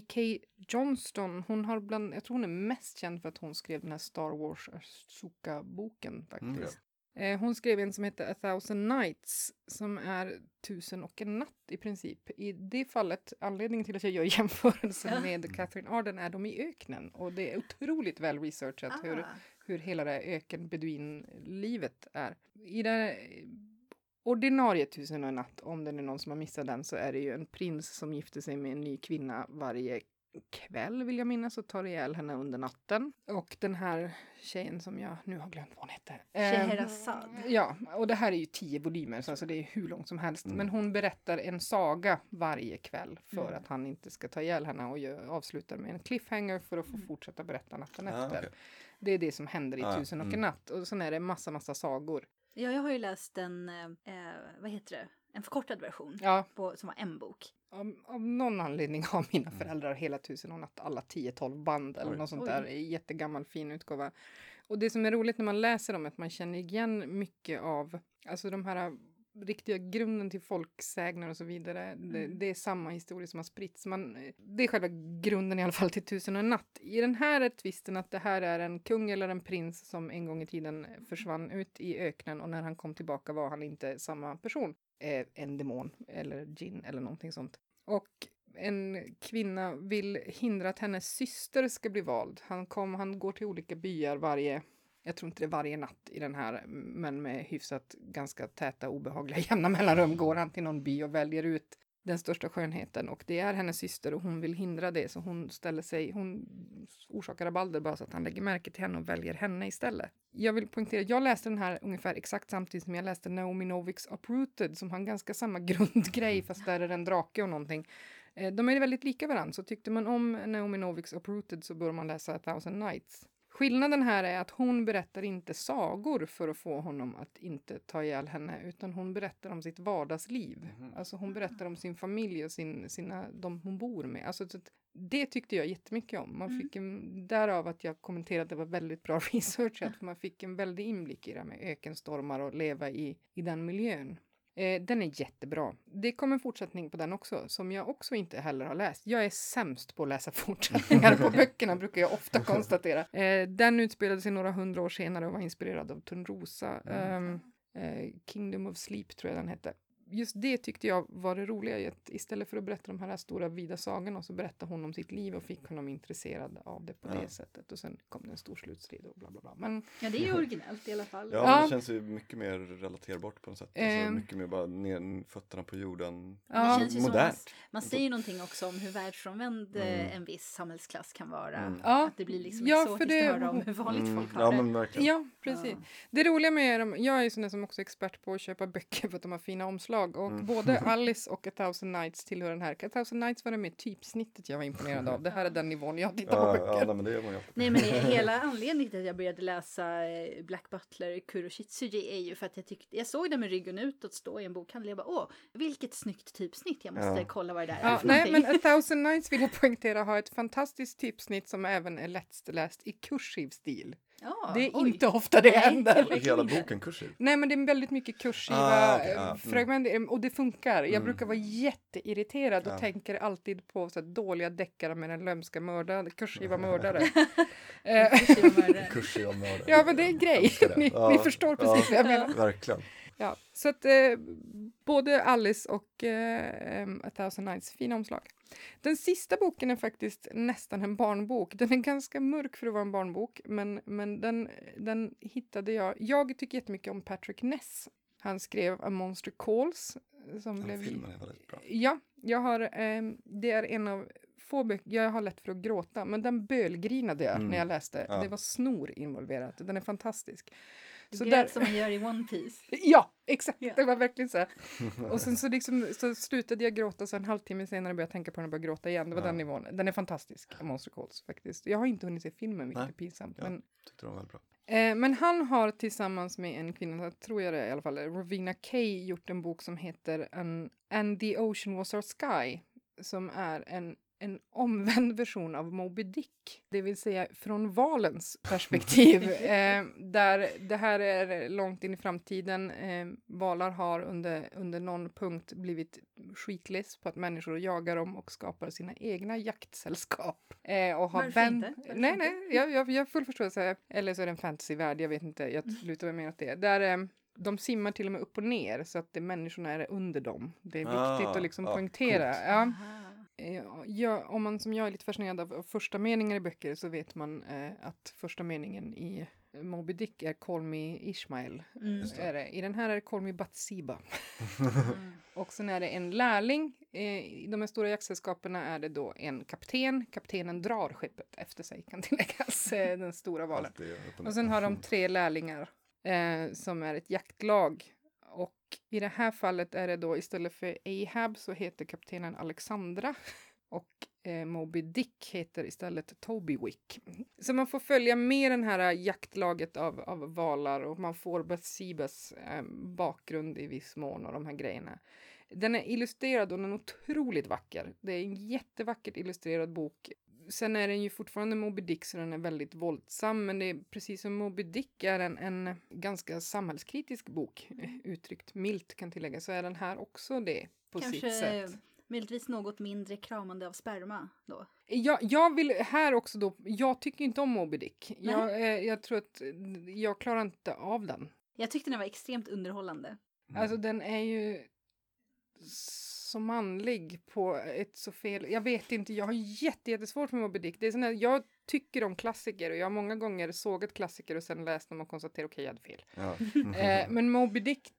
[SPEAKER 3] Kay Johnston. Hon har bland, jag tror hon är mest känd för att hon skrev den här Star Wars Ahsoka-boken faktiskt.
[SPEAKER 2] Mm,
[SPEAKER 3] Eh, Hon skrev en som heter A thousand nights som är tusen och en natt i princip. I det fallet, anledningen till att jag gör [laughs] jämförelsen
[SPEAKER 1] Ja.
[SPEAKER 3] med Catherine Arden är de i öknen och det är otroligt väl researchat hur,
[SPEAKER 1] Ah.
[SPEAKER 3] hur hela det här öken-beduinlivet är. I det ordinarie Tusen och en natt, om det är någon som har missat den, så är det ju en prins som gifter sig med en ny kvinna varje kväll vill jag minnas och tar ihjäl henne under natten. Och den här tjejen som jag nu har glömt vad hon hette. eh,
[SPEAKER 1] Scheherazad.
[SPEAKER 3] Ja, och det här är ju tio volymer så alltså det är hur långt som helst.
[SPEAKER 2] Mm.
[SPEAKER 3] Men hon berättar en saga varje kväll för
[SPEAKER 1] Mm.
[SPEAKER 3] att han inte ska ta ihjäl henne och gör, avslutar med en cliffhanger för att få
[SPEAKER 1] Mm.
[SPEAKER 3] fortsätta berätta natten
[SPEAKER 2] Ah,
[SPEAKER 3] efter.
[SPEAKER 2] okej.
[SPEAKER 3] Det är det som händer i
[SPEAKER 2] Ah,
[SPEAKER 3] Tusen och en
[SPEAKER 2] mm.
[SPEAKER 3] natt. Och sen är det massa, massa sagor.
[SPEAKER 1] Ja, jag har ju läst en, eh, eh, vad heter det, en förkortad version
[SPEAKER 3] Ja,
[SPEAKER 1] på, som var en bok.
[SPEAKER 3] av, av någon anledning har mina föräldrar hela Tusen och natt alla 10-12 band eller
[SPEAKER 2] Oj.
[SPEAKER 3] något sånt
[SPEAKER 1] Oj.
[SPEAKER 3] där. Jättegammal fin utgåva. Och det som är roligt när man läser dem är att man känner igen mycket av, alltså de här riktiga grunden till folksägner och så vidare. Det,
[SPEAKER 1] Mm.
[SPEAKER 3] det är samma historia som har spritts. Man, det är själva grunden i alla fall till Tusen och en natt. I den här är twisten att det här är en kung eller en prins som en gång i tiden försvann ut i öknen och när han kom tillbaka var han inte samma person. Eh, en demon eller gin eller någonting sånt. Och en kvinna vill hindra att hennes syster ska bli vald. Han, kom, han går till olika byar varje, jag tror inte det är varje natt i den här, men med hyfsat ganska täta obehagliga [laughs] jämna mellanrum går han till någon by och väljer ut den största skönheten och det är hennes syster och hon vill hindra det så hon ställer sig, hon orsakar rabalder bara så att han lägger märke till henne och väljer henne istället. Jag vill poängtera, jag läste den här ungefär exakt samtidigt som jag läste Naomi Noviks Uprooted som har ganska samma [laughs] grundgrej fast där är det en drake och någonting. Eh, de är väldigt lika varandra, så tyckte man om Naomi Noviks Uprooted så bör man läsa A thousand nights. Skillnaden här är att hon berättar inte sagor för att få honom att inte ta ihjäl henne, utan hon berättar om sitt vardagsliv.
[SPEAKER 2] Mhm.
[SPEAKER 3] Alltså hon berättar om sin familj och sin, sina, de hon bor med. Alltså, så att det tyckte jag jättemycket om. Man
[SPEAKER 1] Mm.
[SPEAKER 3] fick en, därav att jag kommenterade att det var väldigt bra [laughs] researchat, för man fick en väldig inblick i det här med ökenstormar och leva i, i den miljön. Eh, den är jättebra. Det kommer en fortsättning på den också, som jag också inte heller har läst. Jag är sämst på att läsa [laughs] fortsättningar på [laughs] böckerna, brukar jag ofta konstatera. Eh, den utspelade sig några hundra år senare och var inspirerad av Törnrosa.
[SPEAKER 2] Mm.
[SPEAKER 3] Ehm, eh, Kingdom of Sleep tror jag den hette. Just det tyckte jag var det roliga att istället för att berätta de här stora vida sagorna så berättade hon om sitt liv och fick honom intresserad av det på
[SPEAKER 2] Ja.
[SPEAKER 3] det sättet. Och sen kom det en stor slutstrid och bla bla bla. Men
[SPEAKER 1] Ja, det är ju originellt i alla fall.
[SPEAKER 2] Ja,
[SPEAKER 3] Ja.
[SPEAKER 2] det känns ju mycket mer relaterbart på något sätt. Alltså,
[SPEAKER 3] Ehm.
[SPEAKER 2] mycket mer bara ner fötterna på jorden.
[SPEAKER 3] Ja.
[SPEAKER 1] Ju som
[SPEAKER 2] Modernt.
[SPEAKER 1] Man säger ju någonting också om hur världsfrånvänd eh,
[SPEAKER 2] Mm.
[SPEAKER 1] en viss samhällsklass kan vara.
[SPEAKER 2] Mm.
[SPEAKER 3] Ja.
[SPEAKER 1] Att det blir liksom
[SPEAKER 3] Ja,
[SPEAKER 1] exotiskt
[SPEAKER 3] för det-
[SPEAKER 1] att höra om hur vanligt
[SPEAKER 2] Mm,
[SPEAKER 1] folk har
[SPEAKER 2] Ja
[SPEAKER 1] det.
[SPEAKER 2] men verkligen.
[SPEAKER 3] ja, precis.
[SPEAKER 1] Ja.
[SPEAKER 3] Det roliga med dem, jag är ju sån där som också är expert på att köpa böcker för att de har fina omslag. Omslag och
[SPEAKER 2] Mm.
[SPEAKER 3] både [laughs] Alice och A Thousand Nights tillhör den här. A Thousand Nights var det mer typsnittet jag var imponerad av. Det här är den nivån jag tittar på
[SPEAKER 2] Ja,
[SPEAKER 3] böcker.
[SPEAKER 2] ja, nej, men det gör man ju alltid.
[SPEAKER 1] Nej men [laughs] hela anledningen till att jag började läsa eh, Black Butler Kuroshitsuji är ju för att jag tyckte, jag såg det med ryggen utåt stå i en bokhandel. Jag bara åh, vilket snyggt typsnitt. Jag måste
[SPEAKER 2] Ja.
[SPEAKER 1] kolla vad det där är
[SPEAKER 3] Ja, nej, men A Thousand Nights vill jag poängtera har ett fantastiskt typsnitt som även är lättläst i kursiv stil.
[SPEAKER 1] Ja,
[SPEAKER 3] Det är
[SPEAKER 1] oj.
[SPEAKER 3] inte ofta det
[SPEAKER 1] Nej,
[SPEAKER 3] händer.
[SPEAKER 1] verkligen
[SPEAKER 2] Hela boken kursiv.
[SPEAKER 3] Nej, men det är väldigt mycket kursiva
[SPEAKER 2] Ah, okej,
[SPEAKER 3] eh,
[SPEAKER 2] ja, mm.
[SPEAKER 3] fragment eh, och det funkar. Jag
[SPEAKER 2] Mm.
[SPEAKER 3] brukar vara jätteirriterad och
[SPEAKER 2] Ja.
[SPEAKER 3] tänker alltid på så här, dåliga deckare med den lömska mördare, kursiva [laughs] mördare. Eh,
[SPEAKER 1] Kursiva mördare.
[SPEAKER 2] Kursiv mördare.
[SPEAKER 3] ja, men det är en grej. Ni,
[SPEAKER 2] Ja,
[SPEAKER 3] ni förstår precis
[SPEAKER 2] ja.
[SPEAKER 3] vad jag menar.
[SPEAKER 2] Verkligen.
[SPEAKER 3] Ja, så att eh, både Alice och eh, A Thousand Nights, fina omslag. Den sista boken är faktiskt nästan en barnbok. Den är ganska mörk för att vara en barnbok, men, men den, den hittade jag. Jag tycker jättemycket om Patrick Ness. Han skrev A Monster Calls. Som
[SPEAKER 2] Den
[SPEAKER 3] blev...
[SPEAKER 2] filmen är väldigt bra.
[SPEAKER 3] Ja, jag har, ehm, det är en av få böcker, jag har lätt för att gråta, men den bölgrinade jag
[SPEAKER 2] Mm.
[SPEAKER 3] när jag läste.
[SPEAKER 2] Ja.
[SPEAKER 3] Det var snor involverat, den är fantastisk. Så
[SPEAKER 1] grät
[SPEAKER 3] där-
[SPEAKER 1] som man gör i One Piece. [laughs]
[SPEAKER 3] Ja, exakt.
[SPEAKER 1] Ja.
[SPEAKER 3] Det var verkligen så här. [laughs] Och sen så, liksom, så slutade jag gråta, så en halvtimme senare började jag tänka på den och började gråta igen. Det var
[SPEAKER 2] Ja.
[SPEAKER 3] den nivån. Den är fantastisk, Monster Calls faktiskt. Jag har inte hunnit se filmen, vilket
[SPEAKER 2] Nej.
[SPEAKER 3] är pinsamt.
[SPEAKER 2] Ja.
[SPEAKER 3] Men,
[SPEAKER 2] Tyckte de var bra.
[SPEAKER 3] eh, men han har tillsammans med en kvinna, jag tror jag det är i alla fall, Rovina Kay, gjort en bok som heter An, And the Ocean Was Our Sky, som är en en omvänd [laughs] version av Moby Dick, det vill säga från valens perspektiv. [laughs] eh, där det här är långt in i framtiden. Eh, valar har under, under någon punkt blivit skitless på att människor jagar dem och skapar sina egna jaktsällskap. Eh, och har
[SPEAKER 1] Varför inte? Varför
[SPEAKER 3] Nej, nej, jag, jag, jag full förståelse. Eller så är det en fantasyvärld, jag vet inte. Jag
[SPEAKER 1] Mm.
[SPEAKER 3] lutar mig mer åt det. Där, eh, de simmar till och med upp och ner så att det, människorna är under dem. Det är viktigt
[SPEAKER 2] Ah,
[SPEAKER 3] att liksom
[SPEAKER 2] ja,
[SPEAKER 3] poängtera. Ja. Eh, Ja, om man som jag är lite fascinerad av av första meningar i böcker så vet man eh, att första meningen i Moby Dick är Call me Ishmael.
[SPEAKER 1] Mm.
[SPEAKER 3] Är det. I den här är det Call me Batsiba. [laughs]
[SPEAKER 1] Mm.
[SPEAKER 3] Och sen är det en lärling. Eh, I de här stora jaktsällskapen är det då en kapten. Kaptenen drar skeppet efter sig kan tilläggas. [laughs] eh, Den stora valen.
[SPEAKER 2] Och
[SPEAKER 3] sen har de tre lärlingar eh, som är ett jaktlag. I det här fallet är det då istället för Ahab så heter kaptenen Alexandra. [laughs] Och eh, Moby Dick heter istället Toby Wick. Så man får följa med den här eh, jaktlaget av, av valar och man får Batsibas eh, bakgrund i viss mån och de här grejerna. Den är illustrerad och den är otroligt vacker. Det är en jättevackert illustrerad bok. Sen är den ju fortfarande Moby Dick så den är väldigt våldsam men det är precis som Moby Dick är en, en ganska samhällskritisk bok eh, uttryckt milt kan tilläggas så är den här också det på sitt
[SPEAKER 1] Kanske
[SPEAKER 3] sätt.
[SPEAKER 1] möjligtvis något mindre kramande av sperma då.
[SPEAKER 3] Jag, jag vill här också då, jag tycker inte om Moby Dick. Jag, eh, jag tror att jag klarar inte av den.
[SPEAKER 1] Jag tyckte den var extremt underhållande.
[SPEAKER 2] Mm.
[SPEAKER 3] Alltså den är ju så manlig på ett så fel... Jag vet inte, jag har jätte, jättesvårt med Moby Dick. Det är sån här, jag tycker om klassiker och jag har många gånger sågat klassiker och sen läst dem och konstaterat okej, jag hade fel.
[SPEAKER 2] Ja. [laughs]
[SPEAKER 3] Eh, men Moby Dick,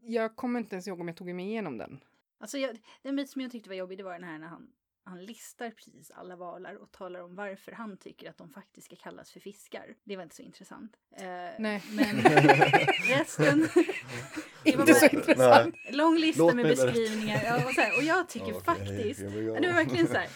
[SPEAKER 3] jag kommer inte ens ihåg om jag tog mig igenom den.
[SPEAKER 1] Alltså jag, den bit som jag tyckte var jobbig det var den här när han, han listar precis alla valar och talar om varför han tycker att de faktiskt ska kallas för fiskar. Det var inte så intressant. Eh,
[SPEAKER 3] Nej.
[SPEAKER 1] Men [laughs] resten, [laughs] Det var
[SPEAKER 3] Inte så intressant.
[SPEAKER 1] lång lista
[SPEAKER 2] Låt
[SPEAKER 1] med beskrivningar. Ja, och, så här, och jag tycker
[SPEAKER 2] Okej,
[SPEAKER 1] faktiskt, det var verkligen så här.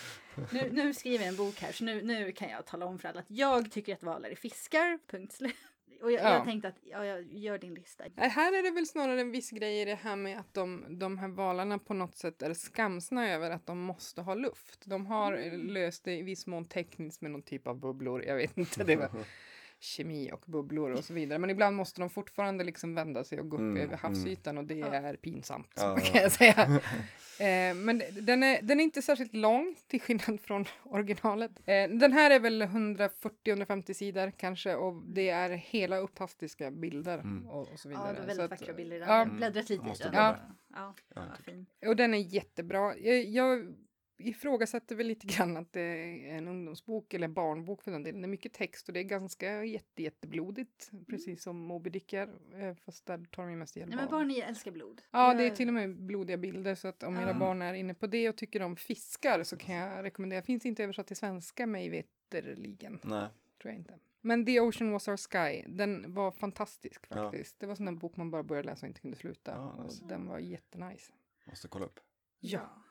[SPEAKER 1] Nu, nu skriver jag en bok här så nu, nu kan jag tala om för alla att jag tycker att valar är fiskar, punkt slut. Och jag,
[SPEAKER 3] Ja.
[SPEAKER 1] jag tänkte att ja, jag gör din lista.
[SPEAKER 3] Här är det väl snarare en viss grej i det här med att de, de här valarna på något sätt är skamsna över att de måste ha luft. De har eh, löst det i viss mån tekniskt med någon typ av bubblor. Jag vet inte, det var [laughs] kemi och bubblor och så vidare. Men ibland måste de fortfarande liksom vända sig och gå upp
[SPEAKER 2] Mm,
[SPEAKER 3] över havsytan och det
[SPEAKER 1] Ja.
[SPEAKER 3] är pinsamt
[SPEAKER 2] Ja, [laughs]
[SPEAKER 3] kan
[SPEAKER 2] ja.
[SPEAKER 3] jag säga. [laughs] Eh, men den är, den är inte särskilt lång till skillnad från [laughs] originalet. Eh, den här är väl 140-150 sidor kanske och det är hela upptastiska bilder
[SPEAKER 2] Mm.
[SPEAKER 3] och, och så
[SPEAKER 1] Ja,
[SPEAKER 3] vidare.
[SPEAKER 1] det var
[SPEAKER 3] Så
[SPEAKER 1] väldigt vackra bilder.
[SPEAKER 3] ja.
[SPEAKER 1] Ja. Jag bläddrat lite i den. Ja, ja,
[SPEAKER 2] Ja,
[SPEAKER 1] ja, fin.
[SPEAKER 3] Och den är jättebra. Jag, jag ifrågasätter väl lite grann att det är en ungdomsbok eller barnbok för den delen. Det är mycket text och det är ganska jätte, jätteblodigt. Precis som Moby Dick är. eh, Fast där tar de ju mest ihjäl
[SPEAKER 1] Nej men
[SPEAKER 3] barn.
[SPEAKER 1] barn älskar blod.
[SPEAKER 3] Ja, det är till och med blodiga bilder. Så att om era
[SPEAKER 1] Ja.
[SPEAKER 3] barn är inne på det och tycker om fiskar så kan jag rekommendera. Finns inte översatt till svenska mig veterligen.
[SPEAKER 2] Nej.
[SPEAKER 3] Tror jag inte. Men The Ocean Was Our Sky, den var fantastisk
[SPEAKER 2] Ja.
[SPEAKER 3] faktiskt. Det var sån där bok man bara började läsa och inte kunde sluta.
[SPEAKER 2] Ja, nice.
[SPEAKER 3] Den var jättenice.
[SPEAKER 2] Måste kolla upp.
[SPEAKER 3] Ja.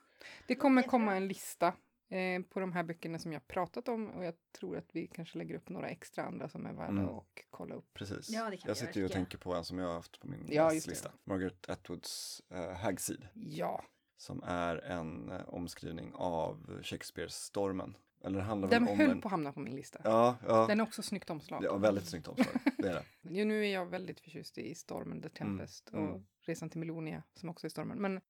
[SPEAKER 3] Det kommer komma en lista eh, på de här böckerna som jag pratat om och jag tror att vi kanske lägger upp några extra andra som är värda
[SPEAKER 2] Mm.
[SPEAKER 3] att kolla upp.
[SPEAKER 2] Precis.
[SPEAKER 1] Ja, det kan vi
[SPEAKER 2] jag sitter ju och tänker på en som jag har haft på min
[SPEAKER 3] Ja,
[SPEAKER 2] lista. Margaret Atwoods uh, Hagseed.
[SPEAKER 3] Ja,
[SPEAKER 2] Som är en eh, omskrivning av Shakespeares Stormen. Eller det handlar
[SPEAKER 3] den
[SPEAKER 2] väl om
[SPEAKER 3] höll
[SPEAKER 2] en...
[SPEAKER 3] på att hamna på min lista.
[SPEAKER 2] Ja, ja.
[SPEAKER 3] Den är också snyggt omslag.
[SPEAKER 2] ja, väldigt snyggt omslag. Det är det. [laughs]
[SPEAKER 3] Jo, nu är jag väldigt förtjust i Stormen, The Tempest
[SPEAKER 2] Mm,
[SPEAKER 3] och
[SPEAKER 2] mm.
[SPEAKER 3] Resan till Melonia som också är Stormen. Men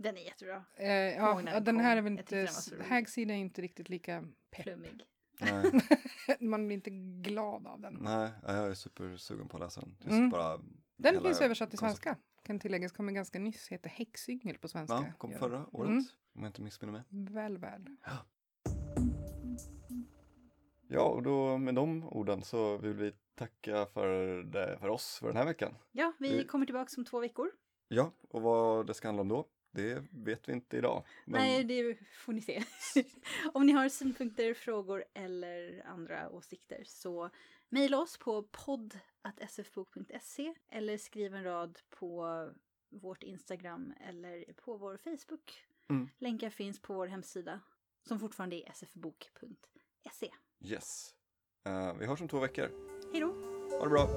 [SPEAKER 1] Den är jättebra.
[SPEAKER 3] eh, ja, ja,
[SPEAKER 1] den
[SPEAKER 3] här är väl inte. Hagseed är inte riktigt lika pepp.
[SPEAKER 1] Flummig.
[SPEAKER 2] Nej, [laughs]
[SPEAKER 3] Man blir inte glad av den.
[SPEAKER 2] nej, jag är supersugen på att läsa den. Just
[SPEAKER 3] Mm.
[SPEAKER 2] bara
[SPEAKER 3] Den finns översatt till svenska. Kan tilläggas, kommer ganska nyss, heter Häxyngel på svenska.
[SPEAKER 2] Ja, kom
[SPEAKER 3] Ja.
[SPEAKER 2] förra året.
[SPEAKER 3] Mm.
[SPEAKER 2] Om jag inte missminner mig.
[SPEAKER 3] Väl värd.
[SPEAKER 2] Ja, och då med de orden så vill vi tacka för, det, för oss för den här veckan.
[SPEAKER 1] Ja, vi
[SPEAKER 2] Vi-
[SPEAKER 1] kommer tillbaka om två veckor.
[SPEAKER 2] Ja, och vad det ska handla om då, det vet vi inte idag. Men
[SPEAKER 1] Nej, det får ni se. [laughs] om ni har synpunkter, frågor eller andra åsikter så mejla oss på podd.sfbok.se eller skriv en rad på vårt Instagram eller på vår Facebook.
[SPEAKER 2] Mm.
[SPEAKER 1] Länkar finns på vår hemsida som fortfarande är sfbok.se.
[SPEAKER 2] yes. Eh, vi hörs om två veckor.
[SPEAKER 1] Hej då!
[SPEAKER 2] Ha det bra!